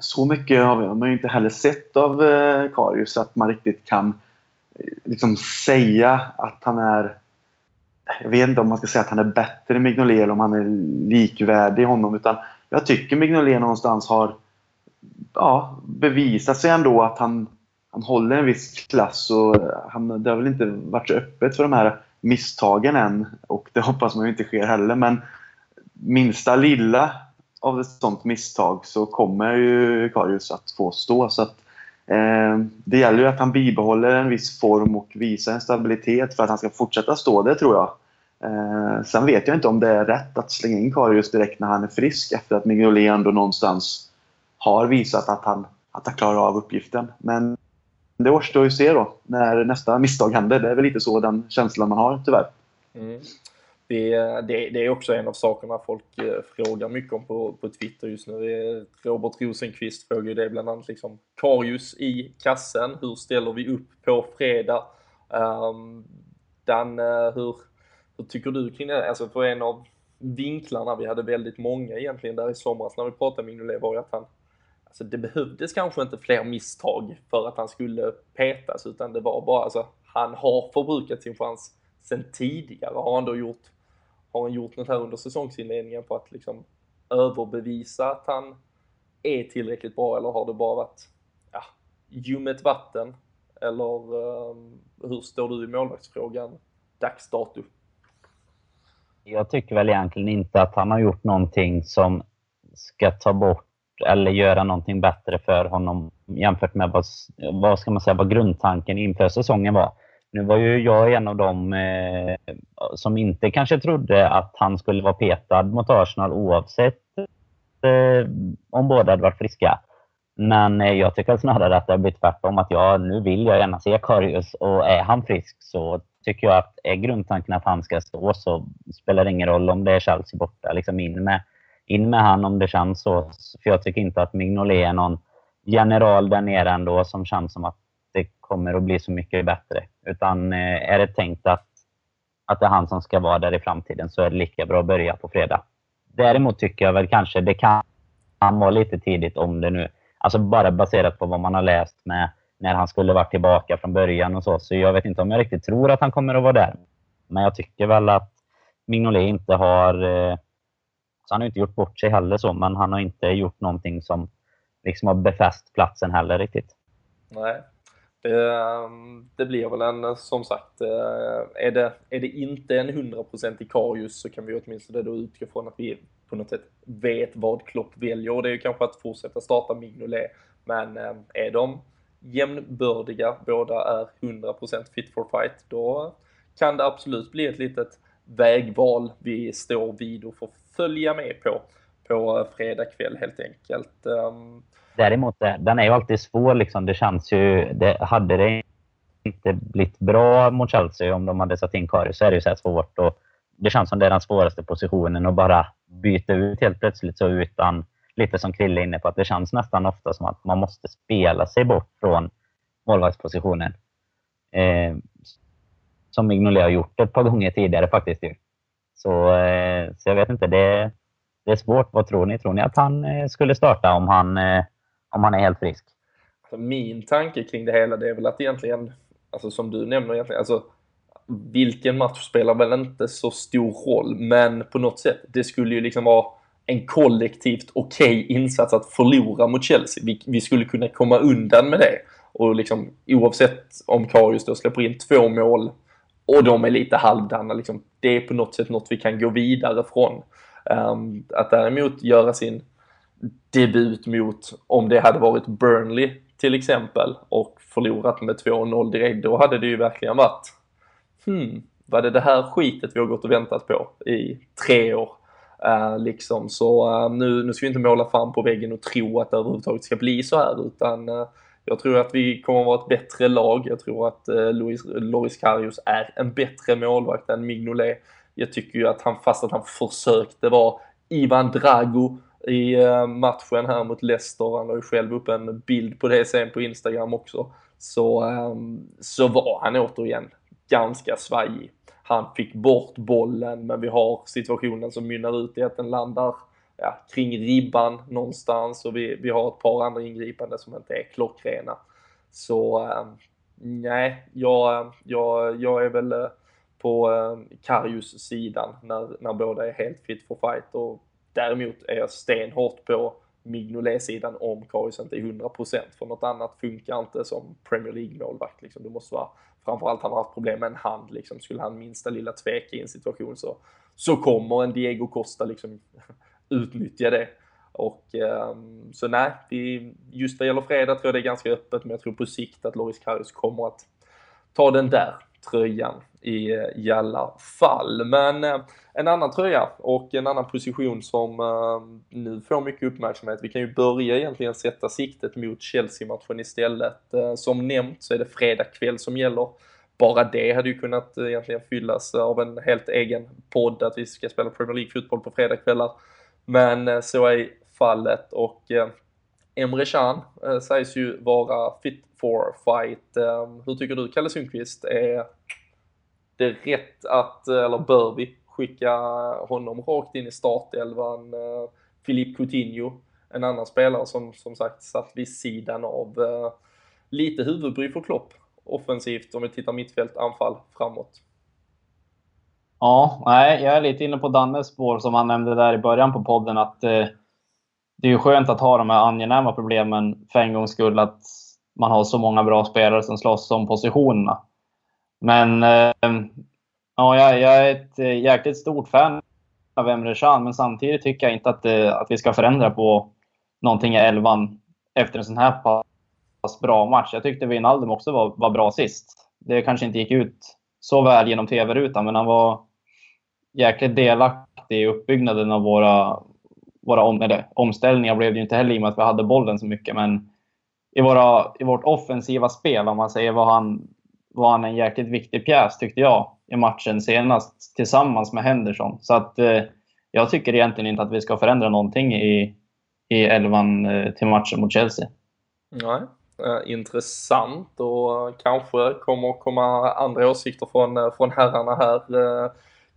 så mycket har man ju inte heller sett av eh, Karius att man riktigt kan eh, liksom säga att han är jag vet inte om man ska säga att han är bättre än Mignolet eller om han är likvärdig honom. Utan jag tycker Mignolet någonstans har ja, bevisat sig ändå att han, han håller en viss klass. Och eh, han, det har väl inte varit så öppet för de här misstagen än. Och det hoppas man ju inte sker heller. Men minsta lilla av ett sånt misstag så kommer ju Karius att få stå. Så att, eh, det gäller ju att han bibehåller en viss form och visar en stabilitet för att han ska fortsätta stå det tror jag. Eh, sen vet jag inte om det är rätt att slänga in Karius direkt när han är frisk efter att Mignolet ändå någonstans har visat att han, att han klarar av uppgiften. Men det återstår ju att se då när nästa misstag händer. Det är väl lite så den känslan man har tyvärr. Mm. Det, det, det, är också en av sakerna folk eh, frågar mycket om på, på Twitter just nu. Robert Rosenqvist frågar ju det bland annat liksom Karius i kassen, hur ställer vi upp på fredag? Um, Dan, eh, hur, hur tycker du kring det? Alltså för en av vinklarna, vi hade väldigt många egentligen där i somras när vi pratade med Mignolet var ju att han Alltså det behövdes kanske inte fler misstag för att han skulle petas utan det var bara alltså han har förbrukat sin chans sen tidigare. Har han då gjort, har han gjort något här under säsongsinledningen på att liksom överbevisa att han är tillräckligt bra eller har det bara varit ja, ljummet vatten? Eller um, hur står du i målvaktsfrågan dags dato? Jag tycker väl egentligen inte att han har gjort någonting som ska ta bort eller göra någonting bättre för honom jämfört med vad, vad ska man säga, vad grundtanken inför säsongen var. Nu var ju jag en av dem eh, som inte kanske trodde att han skulle vara petad mot Arsenal oavsett eh, om båda hade varit friska. Men eh, jag tycker snarare att det har blivit tvärtom. Att jag, nu vill jag gärna se Karius och är han frisk så tycker jag att är grundtanken att han ska stå så spelar det ingen roll om det är Chelsea borta. Liksom in, med, in med han om det känns så. För jag tycker inte att Mignolet är någon general där nere ändå som känns som att det kommer att bli så mycket bättre. Utan eh, är det tänkt att, att det är han som ska vara där i framtiden så är det lika bra att börja på fredag. Däremot tycker jag väl kanske det kan vara lite tidigt om det nu, alltså bara baserat på vad man har läst med när han skulle varit tillbaka från början och så. Så jag vet inte om jag riktigt tror att han kommer att vara där. Men jag tycker väl att Mignolet inte har... Eh, så han har inte gjort bort sig heller så, men han har inte gjort någonting som liksom har befäst platsen heller riktigt. Nej. Det, det blir väl en, eh, som sagt, eh, är det, är det inte en 100% Karius så kan vi åtminstone då utgå från att vi på något sätt vet vad Klopp väljer och det är ju kanske att fortsätta starta Mignolet. Men eh, är de jämnbördiga, båda är 100% fit for fight, då kan det absolut bli ett litet vägval vi står vid och får följa med på på fredag kväll helt enkelt. Ehm, Däremot, eh, den är ju alltid svår. Liksom. Det känns ju... Det, hade det inte blivit bra mot Chelsea om de hade satt in Karius så är det ju så svårt. Och det känns som det är den svåraste positionen att bara byta ut helt plötsligt så utan, lite som Krille är inne på, att det känns nästan ofta som att man måste spela sig bort från målvaktspositionen. Eh, som Mignolet har gjort ett par gånger tidigare faktiskt. Så, eh, så jag vet inte, det, det är svårt. Vad tror ni? Tror ni att han eh, skulle starta om han, eh, om han är helt frisk? Alltså min tanke kring det hela det är väl att egentligen, alltså som du nämner egentligen, alltså vilken match spelar väl inte så stor roll, men på något sätt, det skulle ju liksom vara en kollektivt okej okay insats att förlora mot Chelsea. Vi, vi, skulle kunna komma undan med det. Och liksom oavsett om Karius då släpper in två mål och de är lite halvdana, liksom, det är på något sätt något vi kan gå vidare från. Um, att däremot göra sin debut mot, om det hade varit Burnley till exempel och förlorat med 2-0 direkt, då hade det ju verkligen varit hmm, var det det här skitet vi har gått och väntat på i tre år? Uh, liksom. Så uh, nu, nu ska vi inte måla fram på väggen och tro att det överhuvudtaget ska bli så här utan uh, jag tror att vi kommer att vara ett bättre lag. Jag tror att uh, Loris Karius är en bättre målvakt än Mignolet. Jag tycker ju att han, fast att han försökte vara Ivan Drago i eh, matchen här mot Leicester, han har ju själv upp en bild på det sen på Instagram också, så, ehm, så var han återigen ganska svajig. Han fick bort bollen men vi har situationen som mynnar ut i att den landar ja, kring ribban någonstans och vi, vi har ett par andra ingripanden som inte är klockrena. Så ehm, nej, jag, jag, jag är väl eh, på ehm, Karius sidan när, när båda är helt fit for fight och däremot är jag stenhårt på Mignolet-sidan om Karius inte är 100% för något annat funkar inte som Premier League-målvakt. Liksom. Du måste vara, framförallt han har haft problem med en hand. Liksom. Skulle han minsta lilla tveka i en situation så, så kommer en Diego Costa liksom utnyttja det. Och um, så nej, vi, just vad gäller fredag tror jag det är ganska öppet, men jag tror på sikt att Loris Karius kommer att ta den där tröjan i, i alla fall. Men eh, en annan tröja och en annan position som eh, nu får mycket uppmärksamhet. Vi kan ju börja egentligen sätta siktet mot Chelsea-matchen istället. Eh, som nämnt så är det fredag kväll som gäller. Bara det hade ju kunnat eh, egentligen fyllas av en helt egen podd att vi ska spela Premier League-fotboll på fredagkvällar. Men eh, så är fallet och eh, Emre Can sägs ju vara fit for fight. hur tycker du Kalle Sundqvist? Är det är rätt att, eh, eller bör vi skicka honom rakt in i startelvan? Eh, Filip Coutinho, en annan spelare som som sagt satt vid sidan av. Eh, lite huvudbry för Klopp offensivt om vi tittar mittfält, anfall, framåt. Ja, nej, jag är lite inne på Dannes spår som han nämnde där i början på podden att eh, det är ju skönt att ha de här angenäma problemen för en gångs skull att man har så många bra spelare som slåss om positionerna. Men ehm, ja, jag, är ett jäkligt stort fan av Emre Can, men samtidigt tycker jag inte att, eh, att vi ska förändra på någonting i elvan efter en sån här pass bra match. Jag tyckte Wijnaldum också var, var bra sist. Det kanske inte gick ut så väl genom TV-rutan, men han var jäkligt delaktig i uppbyggnaden av våra, våra om, eller, omställningar. blev det ju inte heller i och med att vi hade bollen så mycket, men i, våra, i vårt offensiva spel, om man säger, vad han, var han en jäkligt viktig pjäs, tyckte jag, i matchen senast tillsammans med Henderson. Så att eh, jag tycker egentligen inte att vi ska förändra någonting i, i elvan eh, till matchen mot Chelsea. Nej, eh, intressant och kanske kommer komma andra åsikter från, eh, från herrarna här. Eh,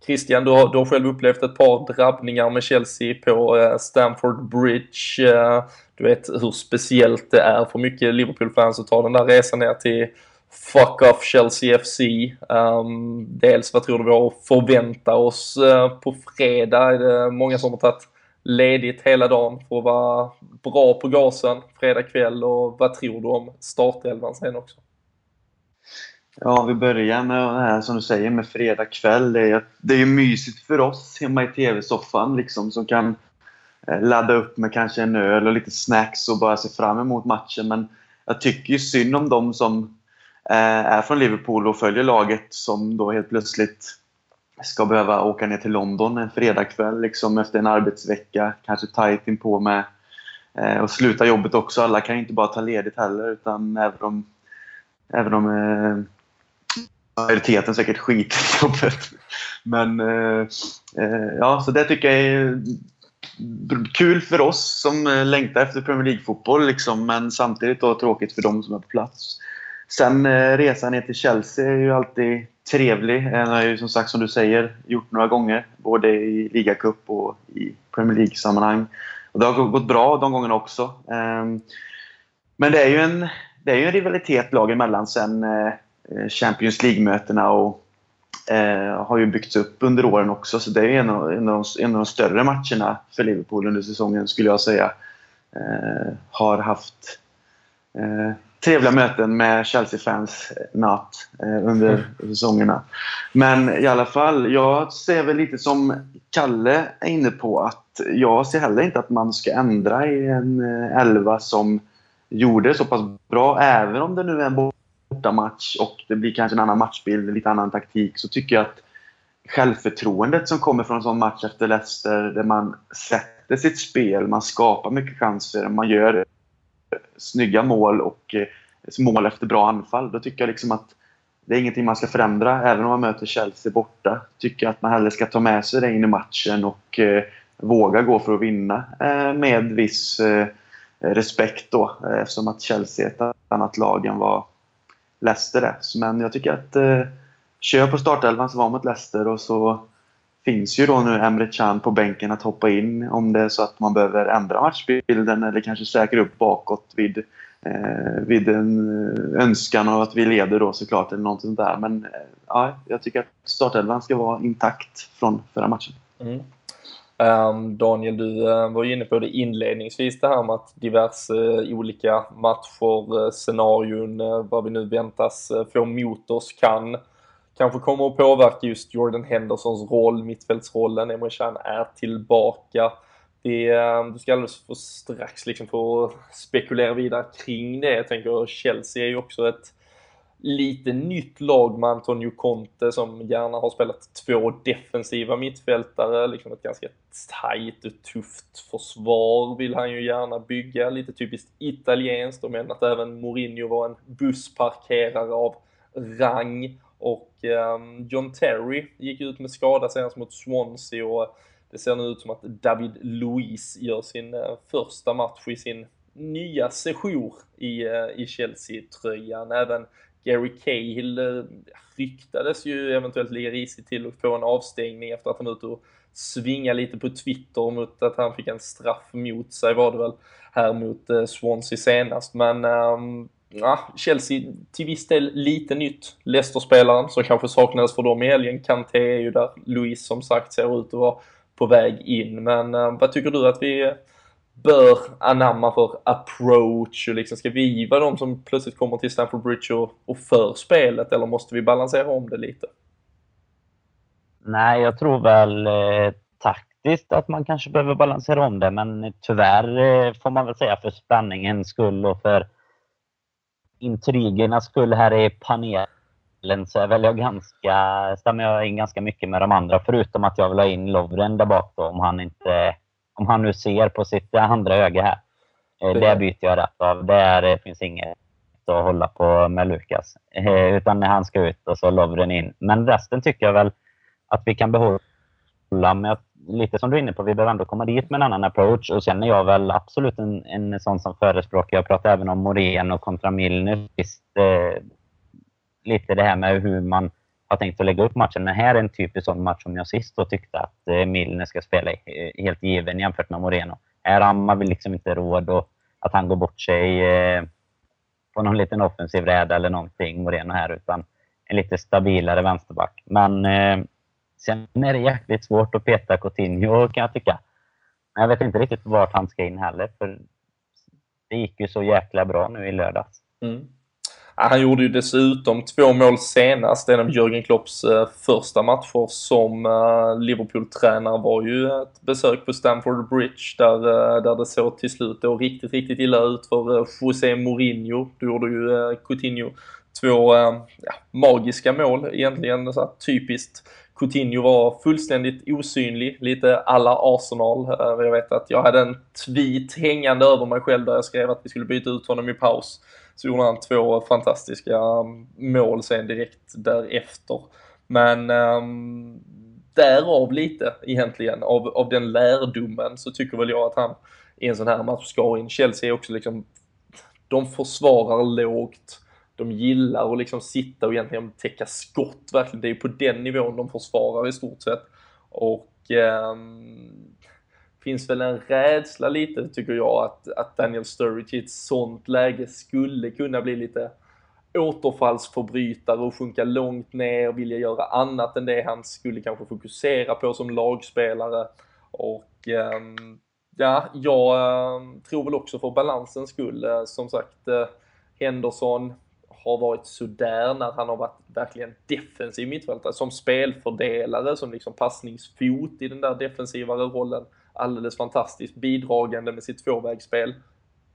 Christian, du har, du har själv upplevt ett par drabbningar med Chelsea på eh, Stamford Bridge. Eh, du vet hur speciellt det är för mycket Liverpool-fans att ta den där resan ner till Fuck off Chelsea FC. Um, ehm, dels vad tror du vi har att förvänta oss uh, på fredag? Är det många som har tagit ledigt hela dagen för att vara bra på gasen fredag kväll och vad tror du om startelvan sen också? Ja, vi börjar med det här som du säger med fredag kväll. Det är, det är ju mysigt för oss hemma i TV-soffan liksom som kan eh, ladda upp med kanske en öl och lite snacks och bara se fram emot matchen. Men jag tycker ju synd om dem som Eh, är från Liverpool och följer laget som då helt plötsligt ska behöva åka ner till London en fredagkväll liksom efter en arbetsvecka. Kanske tajt inpå med eh, och sluta jobbet också. Alla kan ju inte bara ta ledigt heller utan även om, även om eh, majoriteten säkert skiter i jobbet. Men eh, eh ja, så det tycker jag är kul för oss som längtar efter Premier League-fotboll liksom, men samtidigt då tråkigt för dem som är på plats. Sen eh, resan ner till Chelsea är ju alltid trevlig. Den har ju som sagt, som du säger, gjort några gånger. Både i ligacup och i Premier League-sammanhang. Och det har gått bra de gångerna också. Ehm, men det är ju en, det är ju en rivalitet lag emellan sen eh, Champions League-mötena och eh, har ju byggts upp under åren också. Så det är en av, en, av de, en av de större matcherna för Liverpool under säsongen skulle jag säga. Har haft trevliga möten med Chelsea-fans natt eh, under mm. säsongerna. Men i alla fall, jag ser väl lite som Kalle är inne på att jag ser heller inte att man ska ändra i en eh, elva som gjorde det så pass bra, även om det nu är en bortamatch och det blir kanske en annan matchbild, lite annan taktik, så tycker jag att självförtroendet som kommer från en sån match efter Leicester, där man sätter sitt spel, man skapar mycket chanser, man gör snygga mål och eh, mål efter bra anfall. Då tycker jag liksom att det är ingenting man ska förändra, även om man möter Chelsea borta. Tycker att man hellre ska ta med sig det in i matchen och eh, våga gå för att vinna eh, med viss eh, respekt då, eh, eftersom att Chelsea är ett annat lag än vad Leicester är. Men jag tycker att eh, kör på startelvan som var mot Leicester och så finns ju då nu Emre Can på bänken att hoppa in om det är så att man behöver ändra matchbilden eller kanske säkra upp bakåt vid, eh, vid en eh, önskan av att vi leder då såklart eller något sånt där. Men eh, ja, jag tycker att startelvan ska vara intakt från förra matchen. Mm. Um, Daniel, du uh, var inne på det inledningsvis det här med att diverse uh, olika matcher, uh, scenarion, vad vi nu väntas få mot oss kan kanske kommer att påverka just Jordan Hendersons roll, mittfältsrollen. Emre Can är tillbaka. Det, eh, du ska alldeles för strax liksom få spekulera vidare kring det. Jag tänker Chelsea är ju också ett lite nytt lag med Antonio Conte som gärna har spelat två defensiva mittfältare, liksom ett ganska tajt och tufft försvar vill han ju gärna bygga, lite typiskt italienskt, men att även Mourinho var en bussparkerare av rang och ehm, John Terry gick ut med skada senast mot Swansea och eh, det ser nu ut som att David Luiz gör sin eh, första match i sin nya sejour i, eh, i Chelsea-tröjan. Även Gary Cahill ryktades ju eventuellt ligga risigt till att få en avstängning efter att han var ute och svinga lite på Twitter mot att han fick en straff mot sig var det väl här mot Swansea senast. Men ehm, ja, Chelsea till viss del lite nytt. Leicester-spelaren som kanske saknades för dem i helgen. Kanté är ju där. Louise som sagt ser ut att vara på väg in. Men eh, vad tycker du att vi bör anamma för approach och liksom ska vi vara de som plötsligt kommer till Stamford Bridge och, och för spelet eller måste vi balansera om det lite? Nej, jag tror väl eh, taktiskt att man kanske behöver balansera om det men tyvärr eh, får man väl säga för spänningens skull och för intrigernas skull här i panelen så är väl jag ganska, stämmer jag in ganska mycket med de andra förutom att jag vill ha in Lovren där bak då, om han inte om han nu ser på sitt andra öga här. Eh, det byter jag rätt av. Där finns inget att hålla på med Lukas. Eh, utan när han ska ut och så Lovren in. Men resten tycker jag väl att vi kan behålla. Men lite som du är inne på, vi behöver ändå komma dit med en annan approach. Och sen är jag väl absolut en, en sån som förespråkar, jag pratar även om Moreno kontra Milner. Eh, lite det här med hur man har tänkt att lägga upp matchen. Men här är en typisk sån match som jag sist då tyckte att eh, Milner ska spela eh, helt given jämfört med Moreno. Här har man liksom inte råd och att han går bort sig eh, på någon liten offensiv räd eller någonting, Moreno här, utan en lite stabilare vänsterback. Men eh, sen är det jäkligt svårt att peta Coutinho kan jag tycka. Men jag vet inte riktigt vart han ska in heller, för det gick ju så jäkla bra nu i lördags. Mm. Han gjorde ju dessutom två mål senast. En av Jörgen Klopps eh, första matcher som eh, Liverpool-tränare var ju ett besök på Stamford Bridge där, eh, där det såg till slut då riktigt, riktigt illa ut för José Mourinho. Då gjorde ju Coutinho två eh, ja, magiska mål egentligen, så typiskt. Coutinho var fullständigt osynlig, lite alla Arsenal. Eh, jag vet att jag hade en tweet hängande över mig själv där jag skrev att vi skulle byta ut honom i paus. Så gjorde han två fantastiska eh, mål sen direkt därefter. Men um, därav lite egentligen, av, av den lärdomen så tycker väl jag att han i en sån här match ska in. Chelsea är också liksom, de försvarar lågt. De gillar att liksom sitta och egentligen täcka skott verkligen. Det är ju på den nivån de försvarar i stort sett. Och eh, finns väl en rädsla lite tycker jag att, att Daniel Sturridge i ett sånt läge skulle kunna bli lite återfallsförbrytare och sjunka långt ner, och vilja göra annat än det han skulle kanske fokusera på som lagspelare. Och eh, ja, jag ehm, tror väl också för balansens skull, eh, som sagt, eh, Henderson har varit sådär när han har varit verkligen defensiv mittfältare, som spelfördelare, som liksom passningsfot i den där defensivare rollen. Alldeles fantastiskt bidragande med sitt tvåvägsspel.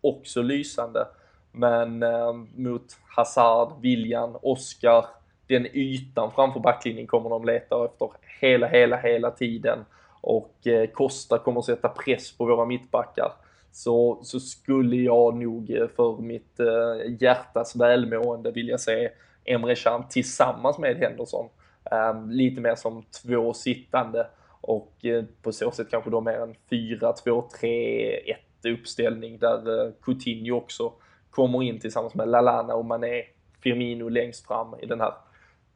Också lysande. Men eh, mot Hazard, William, Oscar, den ytan framför backlinjen kommer de leta efter hela, hela, hela tiden. Och eh, Costa kommer sätta press på våra mittbackar. Så, så skulle jag nog eh, för mitt eh, hjärtas välmående vilja se Emre Can tillsammans med Henderson. Um, lite mer som två sittande och eh, på så sätt kanske då mer en 4-2-3-1 uppställning där eh, Coutinho också kommer in tillsammans med Lalana och Mané, Firmino längst fram i den här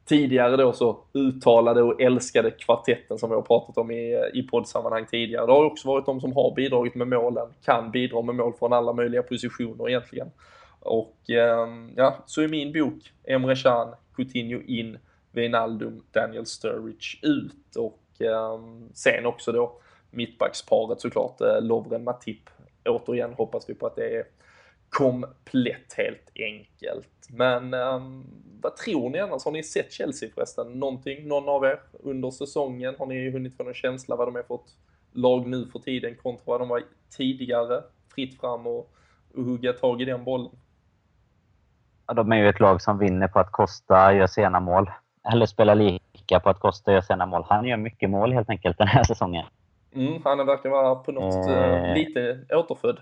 tidigare då så uttalade och älskade kvartetten som vi har pratat om i, i poddsammanhang tidigare. Det har också varit de som har bidragit med målen, kan bidra med mål från alla möjliga positioner egentligen. Och eh, ja, så i min bok, Emre Can, Coutinho in, Wijnaldum, Daniel Sturridge ut och eh, sen också då mittbacksparet såklart, eh, Lovren Matip. Återigen hoppas vi på att det är komplett helt enkelt. Men um, vad tror ni annars? Har ni sett Chelsea förresten? Någonting, någon av er under säsongen? Har ni hunnit få någon känsla vad de är för ett lag nu för tiden kontra vad de var tidigare? Fritt fram och, och hugga tag i den bollen. Ja, de är ju ett lag som vinner på att Costa gör sena mål. Eller spelar lika på att Costa gör sena mål. Han gör mycket mål helt enkelt den här säsongen. Mm, han verkligen vara på något eh, lite återfödd.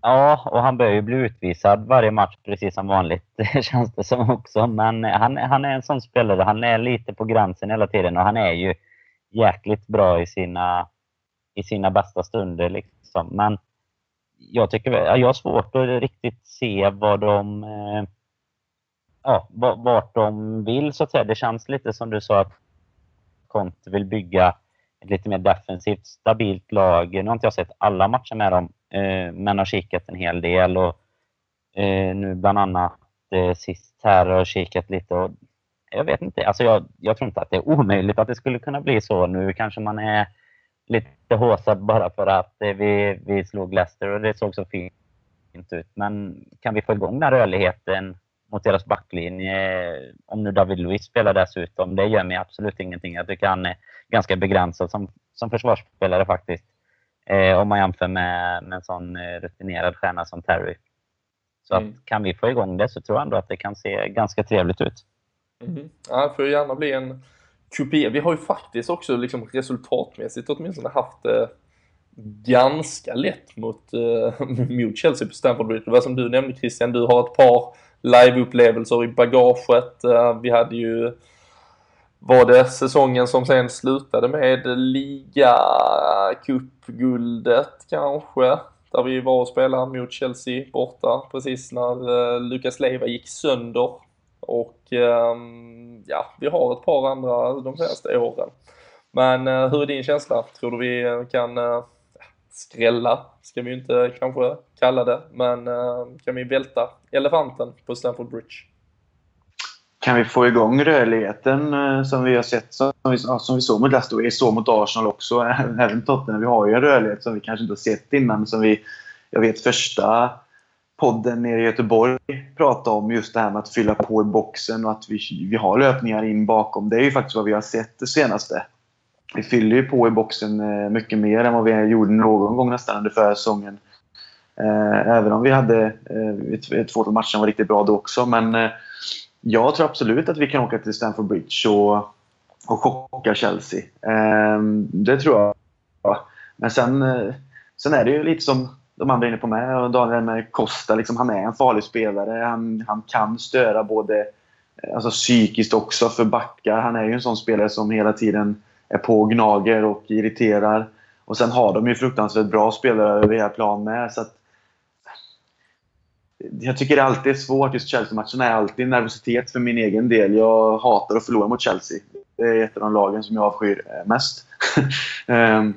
Ja, och han bör ju bli utvisad varje match precis som vanligt, känns det som också. Men han, han är en sån spelare, han är lite på gränsen hela tiden och han är ju jäkligt bra i sina, i sina bästa stunder. Liksom. Men jag tycker jag har svårt att riktigt se vad de, eh, ja, vart de vill så att säga. Det känns lite som du sa att Conte vill bygga lite mer defensivt, stabilt lag. Nu har inte jag sett alla matcher med dem, eh, men har kikat en hel del. Och, eh, nu bland annat eh, sist här har jag kikat lite. Och, jag vet inte, alltså jag, jag tror inte att det är omöjligt att det skulle kunna bli så. Nu kanske man är lite håsad bara för att eh, vi, vi slog Leicester och det såg så fint ut. Men kan vi få igång den rörligheten mot deras backlinje, om nu David Luiz spelar dessutom, det gör mig absolut ingenting. Jag tycker han är ganska begränsad som, som försvarsspelare faktiskt. Eh, om man jämför med, med en sån eh, rutinerad stjärna som Terry. Så mm. att, kan vi få igång det så tror jag ändå att det kan se ganska trevligt ut. Mm. Ja, det får gärna bli en kupé. Vi har ju faktiskt också liksom resultatmässigt åtminstone haft eh, ganska lätt mot, eh, mot Chelsea på Stamford Bridge. Det var som du nämnde Christian, du har ett par liveupplevelser i bagaget. Eh, vi hade ju var det säsongen som sen slutade med ligacupguldet kanske? Där vi var och spelade mot Chelsea borta precis när Lukas Lucas Leiva gick sönder. Och ehm, ja, vi har ett par andra de senaste åren. Men eh, hur är din känsla? Tror du vi kan skrälla, ska vi inte kanske kalla det, men eh, kan vi välta elefanten på Stamford Bridge? kan vi få igång rörligheten eh, som vi har sett, som vi, som vi såg mot Leicester och så mot Arsenal också, även Tottenham. Vi har ju en rörlighet som vi kanske inte har sett innan. Som vi, jag vet första podden nere i Göteborg pratade om just det här med att fylla på i boxen och att vi, vi har löpningar in bakom. Det är ju faktiskt vad vi har sett det senaste. Vi fyller ju på i boxen eh, mycket mer än vad vi gjorde någon gång nästan under förra säsongen. Eh, även om vi hade eh, två matcher var riktigt bra då också. Men eh, jag tror absolut att vi kan åka till Stamford Bridge och, och chocka Chelsea. Ehm, det tror jag. Men sen, sen är det ju lite som de andra är inne på med. Daniel med Costa, liksom, han är en farlig spelare. Han, han kan störa både alltså, psykiskt också för backar. Han är ju en sån spelare som hela tiden är på och gnager och irriterar. Och sen har de ju fruktansvärt bra spelare över hela planen med. Så att, jag tycker det alltid är svårt, just Chelsea-matcherna är alltid nervositet för min egen del. Jag hatar att förlora mot Chelsea. Det är ett av de lagen som jag avskyr eh, mest. Ehm,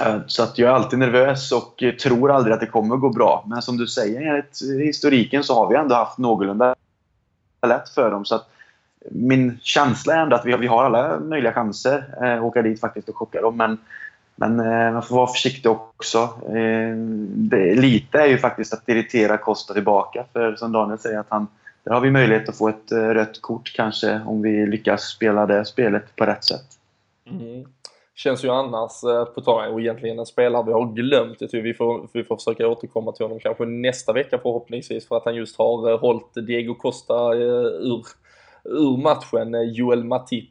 eh, så att jag är alltid nervös och tror aldrig att det kommer att gå bra. Men som du säger, enligt historiken så har vi ändå haft någorlunda lätt för dem. Så att min känsla är ändå att vi, har alla möjliga chanser eh, att åka dit faktiskt och chocka dem. Men, men eh, man får vara försiktig också. Eh, det, lite är ju faktiskt att irritera Costa tillbaka. För som Daniel säger, att han, där har vi möjlighet att få ett eh, rött kort kanske om vi lyckas spela det spelet på rätt sätt. Mm. Känns ju annars, på tal och egentligen en spelare vi har glömt. Jag tror vi får, vi får försöka återkomma till honom kanske nästa vecka förhoppningsvis för att han just har hållit Diego Costa ur, ur matchen. Joel Matip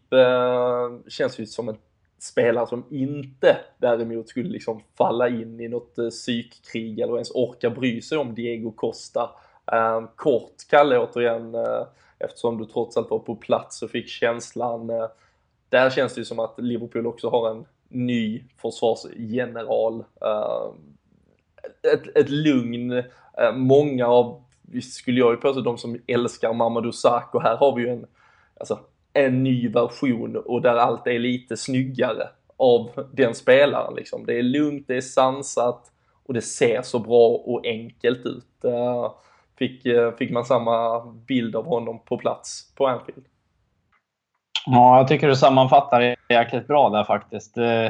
känns ju som en spelare som inte däremot skulle liksom falla in i något eh, psykkrig eller ens orka bry sig om Diego Costa. Ehm, kort Kalle återigen, eh, eftersom du trots allt var på plats och fick känslan eh, där känns det ju som att Liverpool också har en ny försvarsgeneral. Ehm, ett, ett lugn. Många av, skulle jag ju påstå, de som älskar Mamadou Sakho, här har vi ju en, alltså, en ny version och där allt är lite snyggare av den spelaren liksom. Det är lugnt, det är sansat och det ser så bra och enkelt ut. Eh, fick, eh, fick man samma bild av honom på plats på Anfield? Ja, jag tycker du sammanfattar det jäkligt bra där faktiskt. Eh,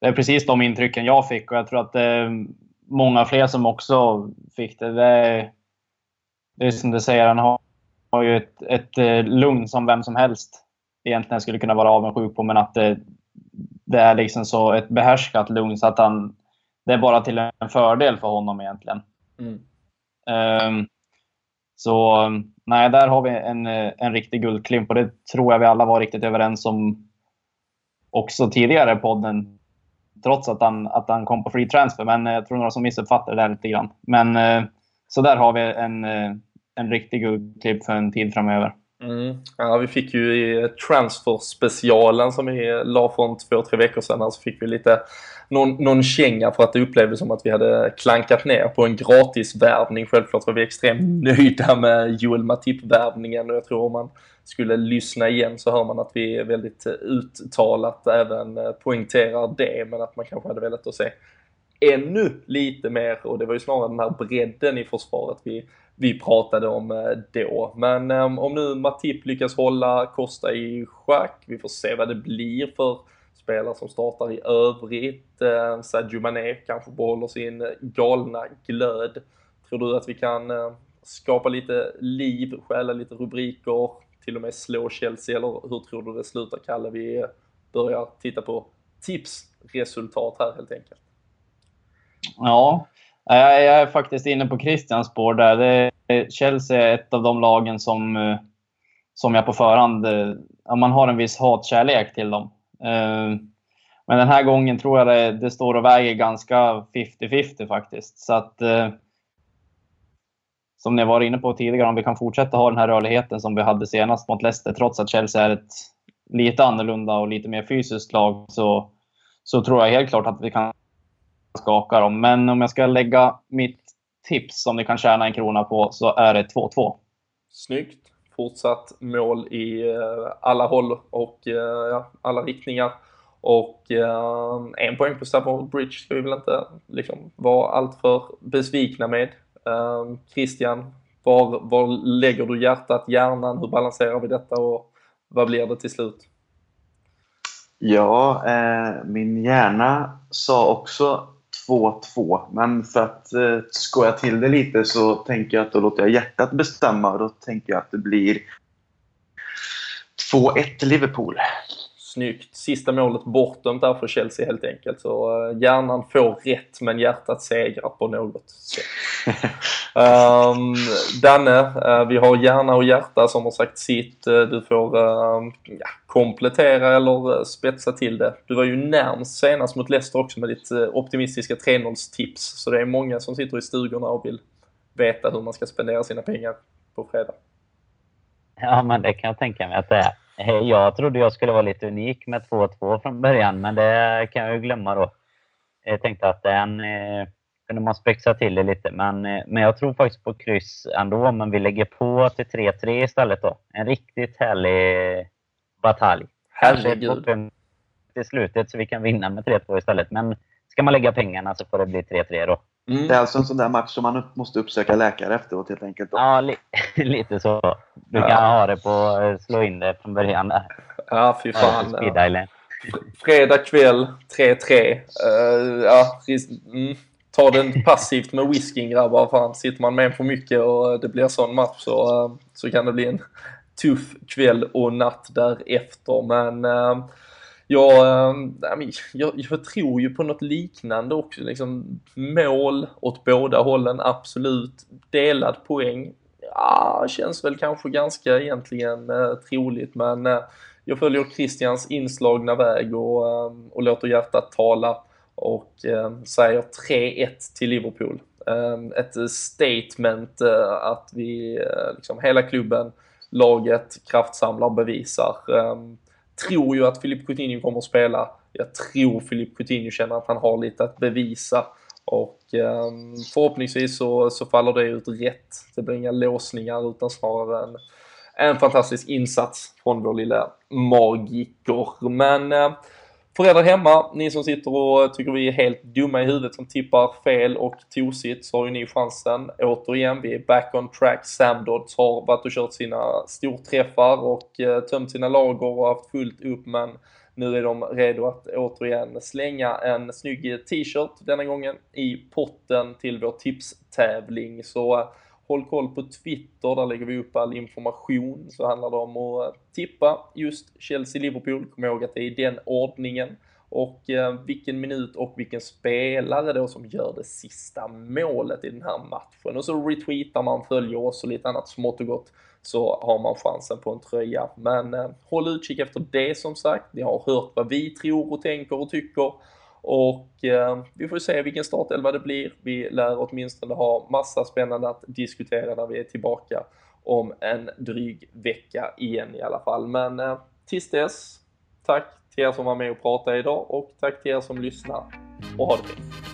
det är precis de intrycken jag fick och jag tror att det är många fler som också fick det. Det är, det är som du säger, han har, har ju ett, ett eh, lugn som vem som helst egentligen skulle kunna vara avundsjuk på, men att det, det är liksom så ett behärskat lugn så att han, det är bara till en fördel för honom egentligen. Mm. Um, så nej, där har vi en, en riktig guldklimp och det tror jag vi alla var riktigt överens om också tidigare i podden. Trots att han, att han kom på free transfer, men jag tror några som missuppfattade det där lite grann. Men eh, så där har vi en, eh, en riktig guldklipp för en tid framöver. Mm. Ja, vi fick ju i transfer-specialen som vi la för två, tre veckor sedan, så alltså fick vi lite någon, någon känga för att det upplevdes som att vi hade klankat ner på en gratisvärvning. Självklart var vi extremt nöjda med Joel Matip-värvningen och jag tror om man skulle lyssna igen så hör man att vi är väldigt uttalat även eh, poängterar det, men att man kanske hade velat att se ännu lite mer och det var ju snarare den här bredden i försvaret vi, vi pratade om eh, då. Men ehm, om nu Matip lyckas hålla Costa i schack, vi får se vad det blir för spelare som startar i övrigt. Ehm, Sadio Mané kanske behåller sin eh, galna glöd. Tror du att vi kan ehm, skapa lite liv, stjäla lite rubriker, till och med slå Chelsea eller hur tror du det slutar Kalle? Vi eh, börjar titta på tipsresultat här helt enkelt. Ja, jag är faktiskt inne på Christians spår där. Det Eh, Chelsea är ett av de lagen som, eh, som jag på förhand... Eh, man har en viss hatkärlek till dem. Men den här gången tror jag det, det står och väger ganska 50-50 faktiskt. Så att, som ni var inne på tidigare, om vi kan fortsätta ha den här rörligheten som vi hade senast mot Leicester, trots att Chelsea är ett lite annorlunda och lite mer fysiskt lag, så, så tror jag helt klart att vi kan skaka dem. Men om jag ska lägga mitt tips som ni kan tjäna en krona på, så är det 2-2. Snyggt! fortsatt mål i eh, alla håll och eh, ja, alla riktningar. Och eh, en poäng på Stafford Bridge ska vi väl inte liksom vara alltför besvikna med. Christian, var, var lägger du hjärtat, hjärnan? Hur balanserar vi detta och vad blir det till slut? Ja, eh, min hjärna sa också 2-2. Men för att eh, skoja till det lite så tänker jag att då låter jag hjärtat bestämma. Då tänker jag att det blir 2-1 Liverpool snyggt. Sista målet bortdömt där för Chelsea helt enkelt. Så uh, hjärnan får rätt men hjärtat segrar på något sätt. um, Danne, uh, vi har hjärna och hjärta som har sagt sitt. Uh, du får uh, ja, komplettera eller spetsa till det. Du var ju närmst senast mot Leicester också med ditt optimistiska 3-0 tips. Så det är många som sitter i stugorna och vill veta hur man ska spendera sina pengar på fredag. Ja, men det kan jag tänka mig att det är. Jag trodde jag skulle vara lite unik med 2-2 från början, men det kan jag ju glömma då. Jag tänkte att den eh, kunde man spexa till det lite, men, eh, men jag tror faktiskt på kryss ändå. Men vi lägger på till 3-3 istället då. En riktigt härlig batalj. Herregud. Till slutet så vi kan vinna med 3-2 istället. Men ska man lägga pengarna så får det bli 3-3 då. Mm. Det är alltså en sån där match som man måste uppsöka läkare efteråt helt enkelt. Då. Ja, li lite så. Du kan ja. ha det på eh, slå in det från början där. Ja, fy fan. Ja, Fredag kväll, 3-3. Uh, ja, mm. Ta den passivt med whiskyn grabbar. Fan, sitter man med för mycket och det blir sån match så, uh, så kan det bli en tuff kväll och natt därefter. Men uh, jag, ehm, jag, jag, tror ju på något liknande också. Liksom, mål åt båda hållen, absolut. Delad poäng, ja, känns väl kanske ganska egentligen eh, troligt. Men eh, jag följer Christians inslagna väg och, eh, och låter hjärtat tala och eh, säger 3-1 till Liverpool. Eh, ett statement eh, att vi, eh, liksom hela klubben, laget kraftsamlar, bevisar. Ehm, Tror ju att Filip Coutinho kommer att spela. Jag tror Filip Coutinho känner att han har lite att bevisa och eh, förhoppningsvis så, så faller det ut rätt. Det blir inga låsningar utan snarare en, en fantastisk insats från vår lilla magiker. Men eh, Föräldrar hemma, ni som sitter och tycker vi är helt dumma i huvudet som tippar fel och tosigt så har ju ni chansen. Återigen, vi är back on track. Samdods har varit och kört sina storträffar och eh, tömt sina lager och haft fullt upp men nu är de redo att återigen slänga en snygg t-shirt denna gången i potten till vår tipstävling. Så eh, håll koll på Twitter, där lägger vi upp all information. Så handlar det om att tippa just Chelsea-Liverpool. Kom ihåg att det är i den ordningen. Och eh, vilken minut och vilken spelare då som gör det sista målet i den här matchen. Och så retweetar man, följer oss och lite annat smått och gott så har man chansen på en tröja. Men eh, håll utkik efter det som sagt. Ni har hört vad vi tror och tänker och tycker. Och eh, vi får se vilken startelva det blir. Vi lär åtminstone ha massa spännande att diskutera när vi är tillbaka om en dryg vecka igen i alla fall. Men eh, tills dess, tack till er som var med och pratade idag och tack till er som lyssnar och ha det fint.